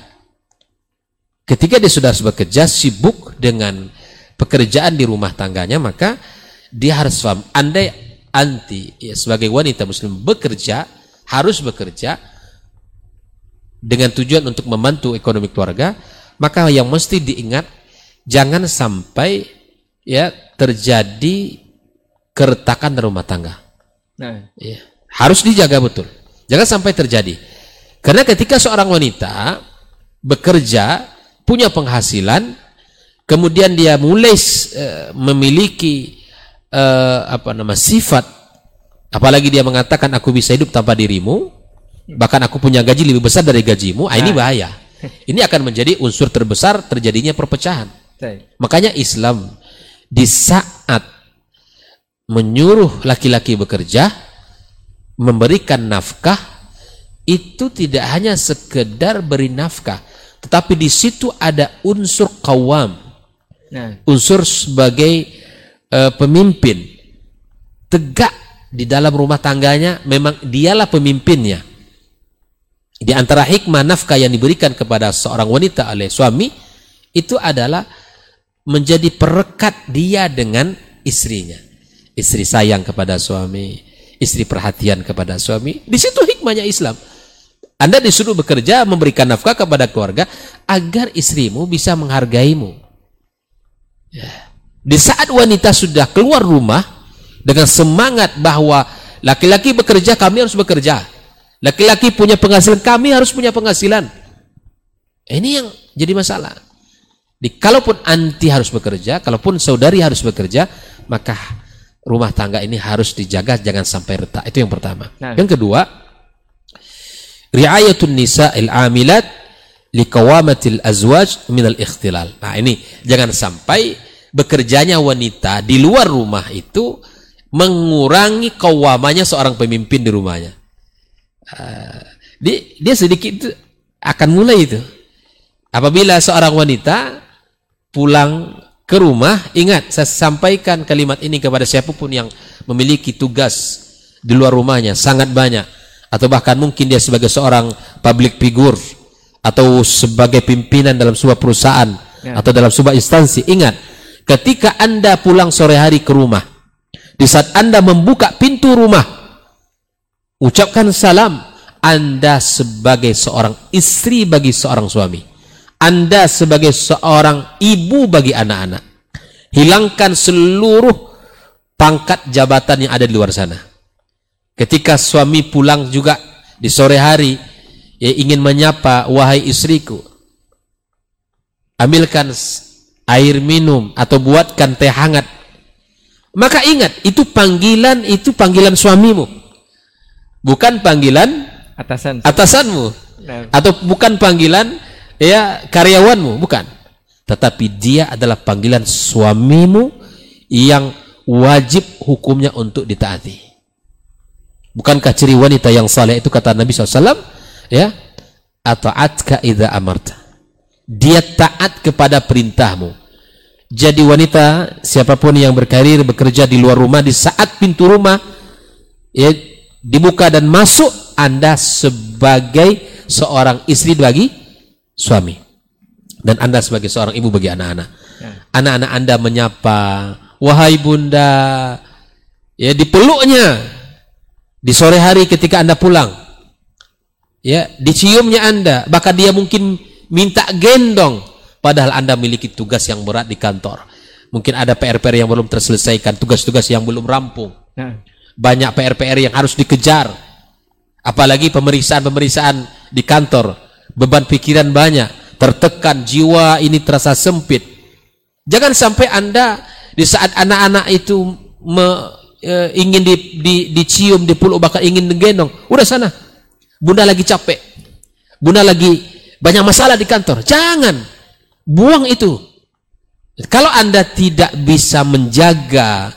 ketika dia sudah bekerja sibuk dengan pekerjaan di rumah tangganya, maka dia harus paham. Andai anti ya, sebagai wanita muslim bekerja, harus bekerja dengan tujuan untuk membantu ekonomi keluarga, maka yang mesti diingat jangan sampai ya terjadi keretakan rumah tangga. Nah. Ya. Harus dijaga betul. Jangan sampai terjadi. Karena ketika seorang wanita bekerja, punya penghasilan, kemudian dia mulai uh, memiliki uh, apa nama sifat, apalagi dia mengatakan aku bisa hidup tanpa dirimu, bahkan aku punya gaji lebih besar dari gajimu, nah. ini bahaya. Ini akan menjadi unsur terbesar terjadinya perpecahan. Makanya Islam di saat menyuruh laki-laki bekerja memberikan nafkah itu tidak hanya sekedar beri nafkah tetapi di situ ada unsur kawam nah. unsur sebagai uh, pemimpin tegak di dalam rumah tangganya memang dialah pemimpinnya di antara hikmah nafkah yang diberikan kepada seorang wanita oleh suami itu adalah menjadi perekat dia dengan istrinya. Istri sayang kepada suami, istri perhatian kepada suami. Di situ hikmahnya Islam. Anda disuruh bekerja memberikan nafkah kepada keluarga agar istrimu bisa menghargaimu. Ya. Di saat wanita sudah keluar rumah dengan semangat bahwa laki-laki bekerja, kami harus bekerja. Laki-laki punya penghasilan, kami harus punya penghasilan. Ini yang jadi masalah. Di, kalaupun anti harus bekerja, kalaupun saudari harus bekerja, maka rumah tangga ini harus dijaga jangan sampai retak. Itu yang pertama. Nah. Yang kedua, riayatun nisa al-amilat liqawamatil azwaj minal ikhtilal. Nah, ini jangan sampai bekerjanya wanita di luar rumah itu mengurangi kawamanya seorang pemimpin di rumahnya. Uh, dia, dia sedikit akan mulai itu. Apabila seorang wanita pulang ke rumah, ingat saya sampaikan kalimat ini kepada siapa pun yang memiliki tugas di luar rumahnya sangat banyak atau bahkan mungkin dia sebagai seorang public figure atau sebagai pimpinan dalam sebuah perusahaan ya. atau dalam sebuah instansi ingat ketika anda pulang sore hari ke rumah di saat anda membuka pintu rumah ucapkan salam anda sebagai seorang istri bagi seorang suami anda sebagai seorang ibu bagi anak-anak. Hilangkan seluruh pangkat jabatan yang ada di luar sana. Ketika suami pulang juga di sore hari, ya ingin menyapa, wahai istriku, ambilkan air minum atau buatkan teh hangat. Maka ingat, itu panggilan itu panggilan suamimu. Bukan panggilan atasan atasanmu. Nah. Atau bukan panggilan ya karyawanmu, bukan. Tetapi dia adalah panggilan suamimu yang wajib hukumnya untuk ditaati. Bukankah ciri wanita yang saleh itu kata Nabi SAW? Ya, ata'atka idha amarta. Dia taat kepada perintahmu. Jadi wanita siapa pun yang berkarir bekerja di luar rumah di saat pintu rumah ya dibuka dan masuk Anda sebagai seorang istri bagi suami. Dan Anda sebagai seorang ibu bagi anak-anak. Ya. Anak-anak Anda menyapa, "Wahai Bunda." Ya dipeluknya di sore hari ketika Anda pulang. Ya, diciumnya Anda, bahkan dia mungkin minta gendong padahal Anda memiliki tugas yang berat di kantor. Mungkin ada PR-PR yang belum terselesaikan, tugas-tugas yang belum rampung. Ya. Banyak PR-PR yang harus dikejar. Apalagi pemeriksaan-pemeriksaan di kantor beban pikiran banyak, tertekan, jiwa ini terasa sempit. Jangan sampai Anda di saat anak-anak itu me, e, ingin di, di, dicium, dipeluk, bahkan ingin digendong. Udah sana. Bunda lagi capek. Bunda lagi banyak masalah di kantor. Jangan. Buang itu. Kalau Anda tidak bisa menjaga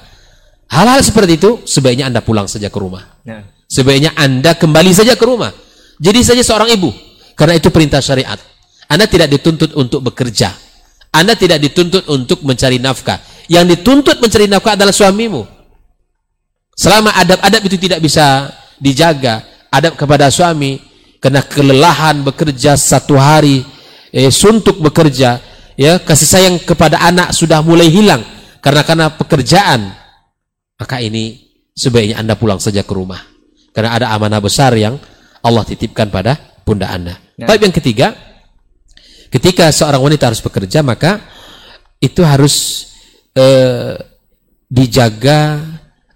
hal-hal seperti itu, sebaiknya Anda pulang saja ke rumah. Nah. Sebaiknya Anda kembali saja ke rumah. Jadi saja seorang ibu. Karena itu perintah syariat. Anda tidak dituntut untuk bekerja. Anda tidak dituntut untuk mencari nafkah. Yang dituntut mencari nafkah adalah suamimu. Selama adab-adab itu tidak bisa dijaga, adab kepada suami, kena kelelahan bekerja satu hari, eh, suntuk bekerja, ya kasih sayang kepada anak sudah mulai hilang karena karena pekerjaan maka ini sebaiknya anda pulang saja ke rumah karena ada amanah besar yang Allah titipkan pada bunda anda. Ya. Tapi yang ketiga, ketika seorang wanita harus bekerja maka itu harus eh, dijaga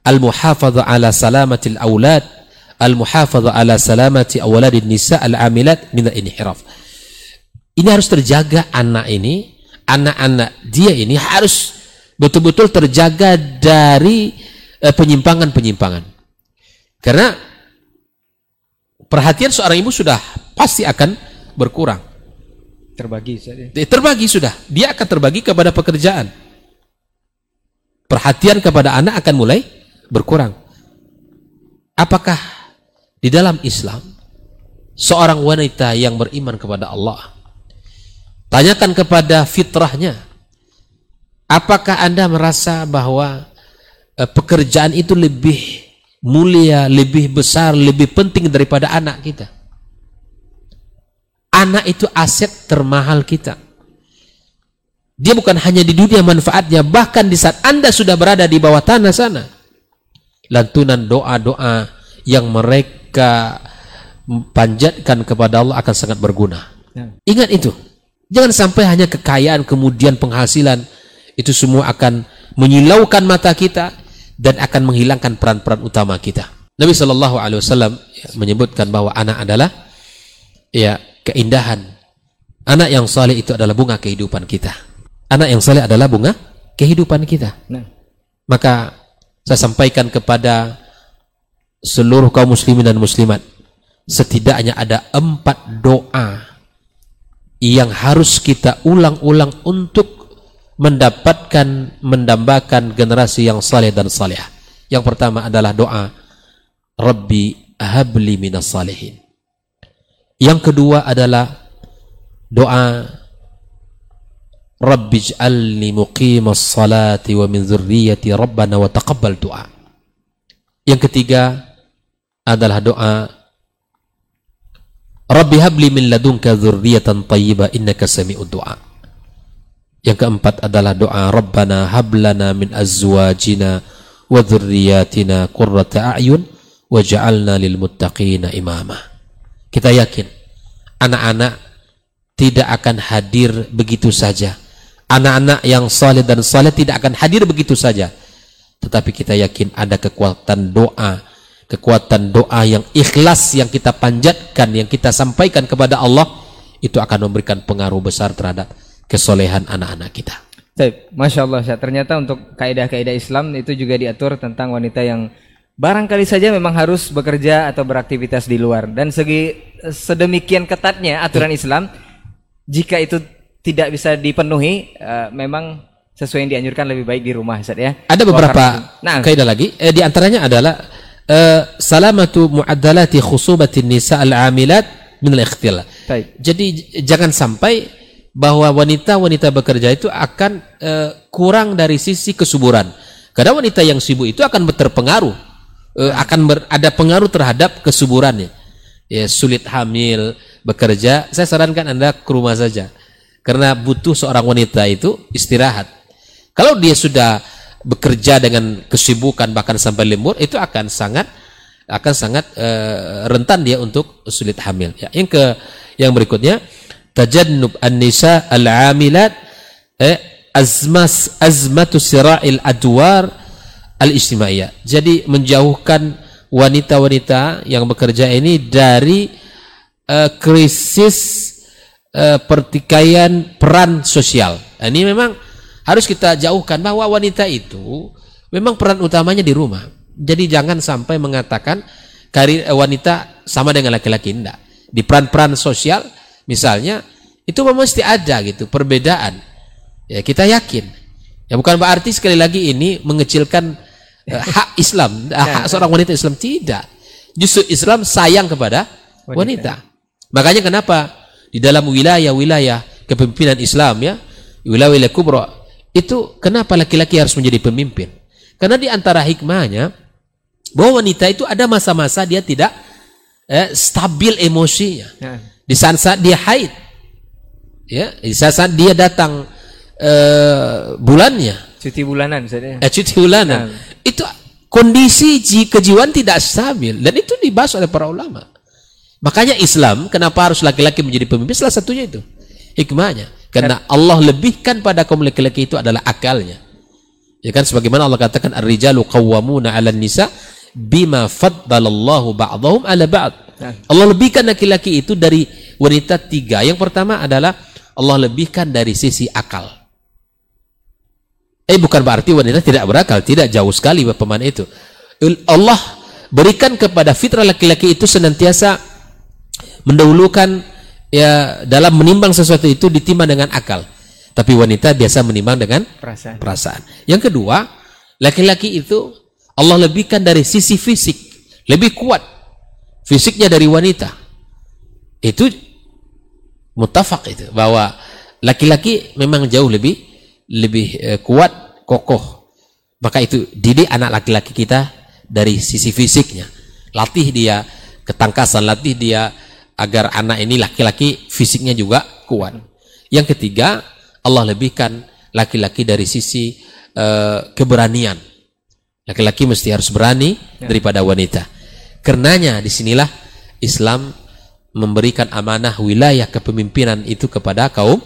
al-muhafadha ala salamatil aulad al-muhafadha ala salamati awladin nisa al-amilat min al-inhiraf. Ini harus terjaga anak ini anak-anak dia ini harus betul-betul terjaga dari penyimpangan-penyimpangan. Karena perhatian seorang ibu sudah pasti akan berkurang. Terbagi saja. Terbagi sudah. Dia akan terbagi kepada pekerjaan. Perhatian kepada anak akan mulai berkurang. Apakah di dalam Islam seorang wanita yang beriman kepada Allah Tanyakan kepada fitrahnya. Apakah Anda merasa bahwa eh, pekerjaan itu lebih mulia, lebih besar, lebih penting daripada anak kita? Anak itu aset termahal kita. Dia bukan hanya di dunia manfaatnya, bahkan di saat Anda sudah berada di bawah tanah sana. Lantunan doa-doa yang mereka panjatkan kepada Allah akan sangat berguna. Ya. Ingat itu. Jangan sampai hanya kekayaan kemudian penghasilan itu semua akan menyilaukan mata kita dan akan menghilangkan peran-peran utama kita. Nabi Shallallahu Alaihi Wasallam menyebutkan bahwa anak adalah ya keindahan. Anak yang saleh itu adalah bunga kehidupan kita. Anak yang saleh adalah bunga kehidupan kita. Nah. Maka saya sampaikan kepada seluruh kaum muslimin dan muslimat setidaknya ada empat doa yang harus kita ulang-ulang untuk mendapatkan mendambakan generasi yang saleh dan saleh. Yang pertama adalah doa Rabbi habli minas salihin. Yang kedua adalah doa Rabbi ij'alni muqimas salati wa min dzurriyyati rabbana wa taqabbal doa. Yang ketiga adalah doa Rabbi habli min ladunka dzurriyyatan thayyibah innaka sami'ud du'a. Yang keempat adalah doa Rabbana hablana min azwajina wa dzurriyyatina qurrata a'yun waj'alna lil muttaqina imama. Kita yakin anak-anak tidak akan hadir begitu saja. Anak-anak yang saleh dan saleh tidak akan hadir begitu saja. Tetapi kita yakin ada kekuatan doa kekuatan doa yang ikhlas yang kita panjatkan, yang kita sampaikan kepada Allah, itu akan memberikan pengaruh besar terhadap kesolehan anak-anak kita. Baik, Masya Allah, ternyata untuk kaidah-kaidah Islam itu juga diatur tentang wanita yang barangkali saja memang harus bekerja atau beraktivitas di luar. Dan segi sedemikian ketatnya aturan Islam, jika itu tidak bisa dipenuhi, uh, memang sesuai yang dianjurkan lebih baik di rumah, Ustaz ya. Ada beberapa nah, kaidah lagi. Eh, di antaranya adalah uh, salamatu muaddalati khusubatin nisa al-amilat min al-ikhtilal. Jadi jangan sampai bahwa wanita-wanita bekerja itu akan uh, kurang dari sisi kesuburan. Karena wanita yang sibuk itu akan terpengaruh, uh, akan ber, ada pengaruh terhadap kesuburannya. Ya, sulit hamil, bekerja, saya sarankan Anda ke rumah saja. Karena butuh seorang wanita itu istirahat. Kalau dia sudah bekerja dengan kesibukan bahkan sampai lembur itu akan sangat akan sangat uh, rentan dia untuk sulit hamil. Ya, yang ke yang berikutnya tajannub an-nisa al-amilat eh, azmas azmatu sira'il adwar al-ijtimaiyah. Jadi menjauhkan wanita-wanita yang bekerja ini dari uh, krisis uh, pertikaian peran sosial. Nah, ini memang harus kita jauhkan bahwa wanita itu memang peran utamanya di rumah. Jadi jangan sampai mengatakan karir eh, wanita sama dengan laki-laki enggak. Di peran-peran sosial misalnya itu memang mesti ada gitu perbedaan. Ya kita yakin. Ya bukan berarti sekali lagi ini mengecilkan uh, hak Islam, hak seorang wanita Islam tidak. Justru Islam sayang kepada wanita. wanita. Makanya kenapa di dalam wilayah-wilayah kepemimpinan Islam ya, wilayah-wilayah kubra, itu kenapa laki-laki harus menjadi pemimpin? Karena di antara hikmahnya bahwa wanita itu ada masa-masa dia tidak eh, stabil emosinya. Ya. Di saat-saat dia haid, ya, di saat-saat dia datang eh, bulannya, cuti bulanan, saya. Eh, cuti bulanan, ya. itu kondisi kejiwaan tidak stabil dan itu dibahas oleh para ulama. Makanya Islam kenapa harus laki-laki menjadi pemimpin salah satunya itu hikmahnya. Karena Allah lebihkan pada kaum laki-laki itu adalah akalnya. Ya kan sebagaimana Allah katakan ar-rijalu qawwamuna 'alan nisa bima faddalallahu ba'dahum 'ala ba'd. Nah. Allah lebihkan laki-laki itu dari wanita tiga. Yang pertama adalah Allah lebihkan dari sisi akal. Eh bukan berarti wanita tidak berakal, tidak jauh sekali pemahaman itu. Allah berikan kepada fitrah laki-laki itu senantiasa mendahulukan ya dalam menimbang sesuatu itu ditimbang dengan akal. Tapi wanita biasa menimbang dengan perasaan. perasaan. Yang kedua, laki-laki itu Allah lebihkan dari sisi fisik, lebih kuat fisiknya dari wanita. Itu mutafak itu bahwa laki-laki memang jauh lebih lebih eh, kuat, kokoh. Maka itu didik anak laki-laki kita dari sisi fisiknya. Latih dia ketangkasan, latih dia agar anak ini laki-laki fisiknya juga kuat. Yang ketiga, Allah lebihkan laki-laki dari sisi uh, keberanian. Laki-laki mesti harus berani ya. daripada wanita. Karenanya di sinilah Islam memberikan amanah wilayah kepemimpinan itu kepada kaum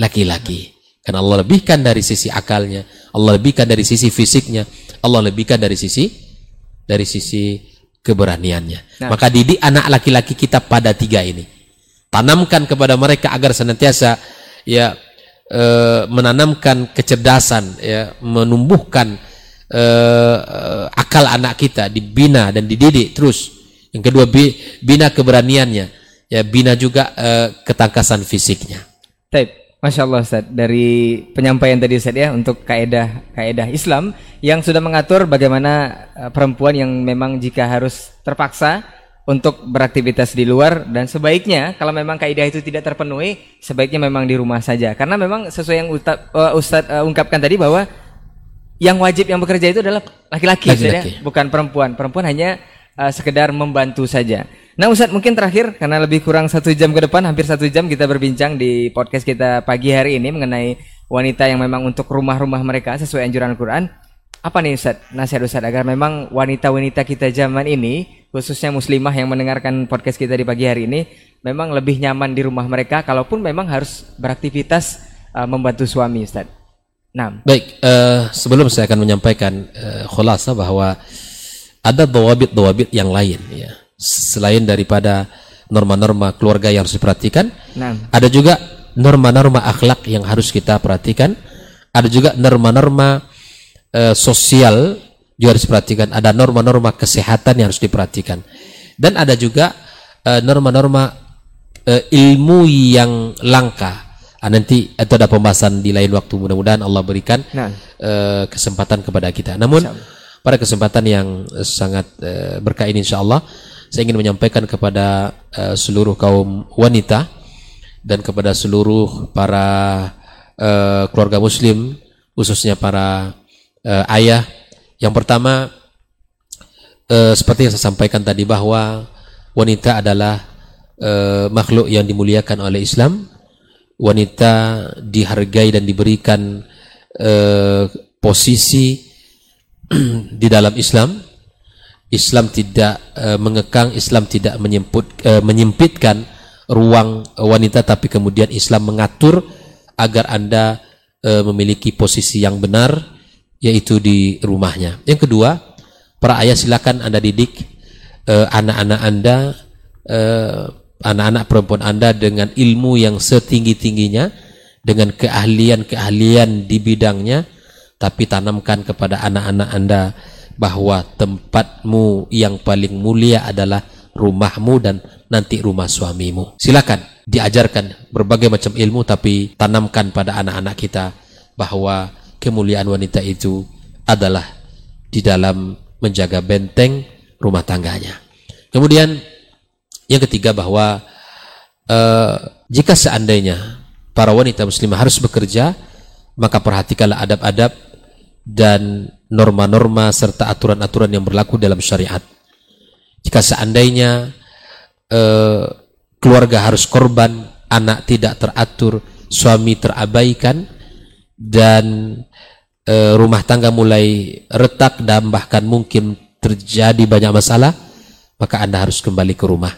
laki-laki. Karena Allah lebihkan dari sisi akalnya, Allah lebihkan dari sisi fisiknya, Allah lebihkan dari sisi dari sisi keberaniannya. Nah. Maka didik anak laki-laki kita pada tiga ini. Tanamkan kepada mereka agar senantiasa ya e, menanamkan kecerdasan, ya menumbuhkan e, akal anak kita, dibina dan dididik terus. Yang kedua bina keberaniannya, ya bina juga e, ketangkasan fisiknya. Taip. Masya Allah Ustaz, dari penyampaian tadi Ustaz ya untuk kaedah kaedah Islam yang sudah mengatur bagaimana uh, perempuan yang memang jika harus terpaksa untuk beraktivitas di luar dan sebaiknya kalau memang kaidah itu tidak terpenuhi sebaiknya memang di rumah saja karena memang sesuai yang uh, Ustaz uh, ungkapkan tadi bahwa yang wajib yang bekerja itu adalah laki-laki ya, bukan perempuan perempuan hanya uh, sekedar membantu saja. Nah Ustadz mungkin terakhir karena lebih kurang satu jam ke depan hampir satu jam kita berbincang di podcast kita pagi hari ini mengenai wanita yang memang untuk rumah-rumah mereka sesuai anjuran Al-Quran. Apa nih Ustadz nasihat Ustadz agar memang wanita-wanita kita zaman ini khususnya muslimah yang mendengarkan podcast kita di pagi hari ini memang lebih nyaman di rumah mereka kalaupun memang harus beraktivitas uh, membantu suami Ustadz. Nah. Baik, uh, sebelum saya akan menyampaikan uh, khulasa bahwa ada dawabit-dawabit yang lain ya selain daripada norma-norma keluarga yang harus diperhatikan, nah. ada juga norma-norma akhlak yang harus kita perhatikan, ada juga norma-norma uh, sosial juga harus diperhatikan, ada norma-norma kesehatan yang harus diperhatikan, dan ada juga eh, norma-norma uh, ilmu yang langka. Ah, nanti itu ada pembahasan di lain waktu mudah-mudahan Allah berikan nah. uh, kesempatan kepada kita. Namun pada kesempatan yang sangat uh, berkah ini insya Allah saya ingin menyampaikan kepada uh, seluruh kaum wanita dan kepada seluruh para uh, keluarga muslim khususnya para uh, ayah yang pertama uh, seperti yang saya sampaikan tadi bahwa wanita adalah uh, makhluk yang dimuliakan oleh Islam wanita dihargai dan diberikan uh, posisi di dalam Islam Islam tidak uh, mengekang, Islam tidak menyemput, uh, menyempitkan ruang wanita, tapi kemudian Islam mengatur agar anda uh, memiliki posisi yang benar, yaitu di rumahnya. Yang kedua, para ayah silakan anda didik anak-anak uh, anda, anak-anak perempuan anda dengan ilmu yang setinggi tingginya, dengan keahlian-keahlian di bidangnya tapi tanamkan kepada anak-anak Anda bahwa tempatmu yang paling mulia adalah rumahmu dan nanti rumah suamimu. Silakan diajarkan berbagai macam ilmu tapi tanamkan pada anak-anak kita bahwa kemuliaan wanita itu adalah di dalam menjaga benteng rumah tangganya. Kemudian yang ketiga bahwa uh, jika seandainya para wanita muslimah harus bekerja, maka perhatikanlah adab-adab dan norma-norma serta aturan-aturan yang berlaku dalam syariat. Jika seandainya uh, keluarga harus korban, anak tidak teratur, suami terabaikan, dan uh, rumah tangga mulai retak dan bahkan mungkin terjadi banyak masalah, maka Anda harus kembali ke rumah.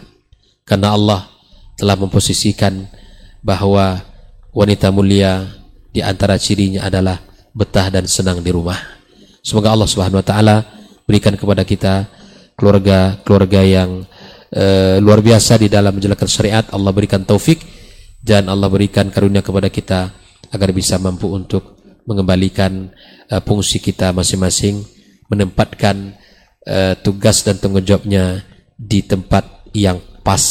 Karena Allah telah memposisikan bahwa wanita mulia di antara cirinya adalah betah dan senang di rumah. Semoga Allah Subhanahu wa taala berikan kepada kita keluarga-keluarga yang uh, luar biasa di dalam menjalankan syariat. Allah berikan taufik dan Allah berikan karunia kepada kita agar bisa mampu untuk mengembalikan uh, fungsi kita masing-masing, menempatkan uh, tugas dan tanggung jawabnya di tempat yang pas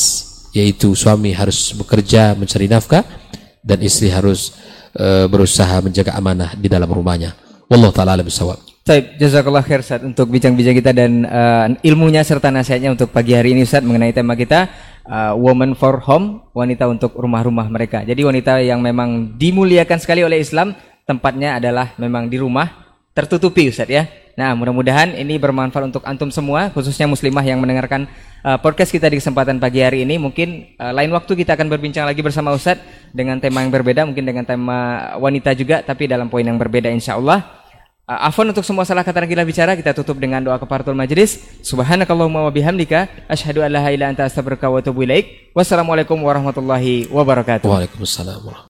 yaitu suami harus bekerja mencari nafkah dan istri harus uh, berusaha menjaga amanah di dalam rumahnya. Wallahu taala alam bisawab. Baik, jazakallah khair Ustaz untuk bincang-bincang kita dan uh, ilmunya serta nasihatnya untuk pagi hari ini Ustaz mengenai tema kita uh, Woman for Home, wanita untuk rumah-rumah mereka. Jadi wanita yang memang dimuliakan sekali oleh Islam, tempatnya adalah memang di rumah tertutupi Ustaz ya. Nah, mudah-mudahan ini bermanfaat untuk antum semua, khususnya muslimah yang mendengarkan uh, podcast kita di kesempatan pagi hari ini. Mungkin uh, lain waktu kita akan berbincang lagi bersama Ustadz dengan tema yang berbeda, mungkin dengan tema wanita juga, tapi dalam poin yang berbeda insya Allah. Uh, Afwan untuk semua salah kata kita bicara, kita tutup dengan doa keparatul majlis. Subhanakallahumma wa bihamdika, asyhadu an la ilaha illa anta astaghfiruka wa atubu ilaik. Wassalamualaikum warahmatullahi wabarakatuh.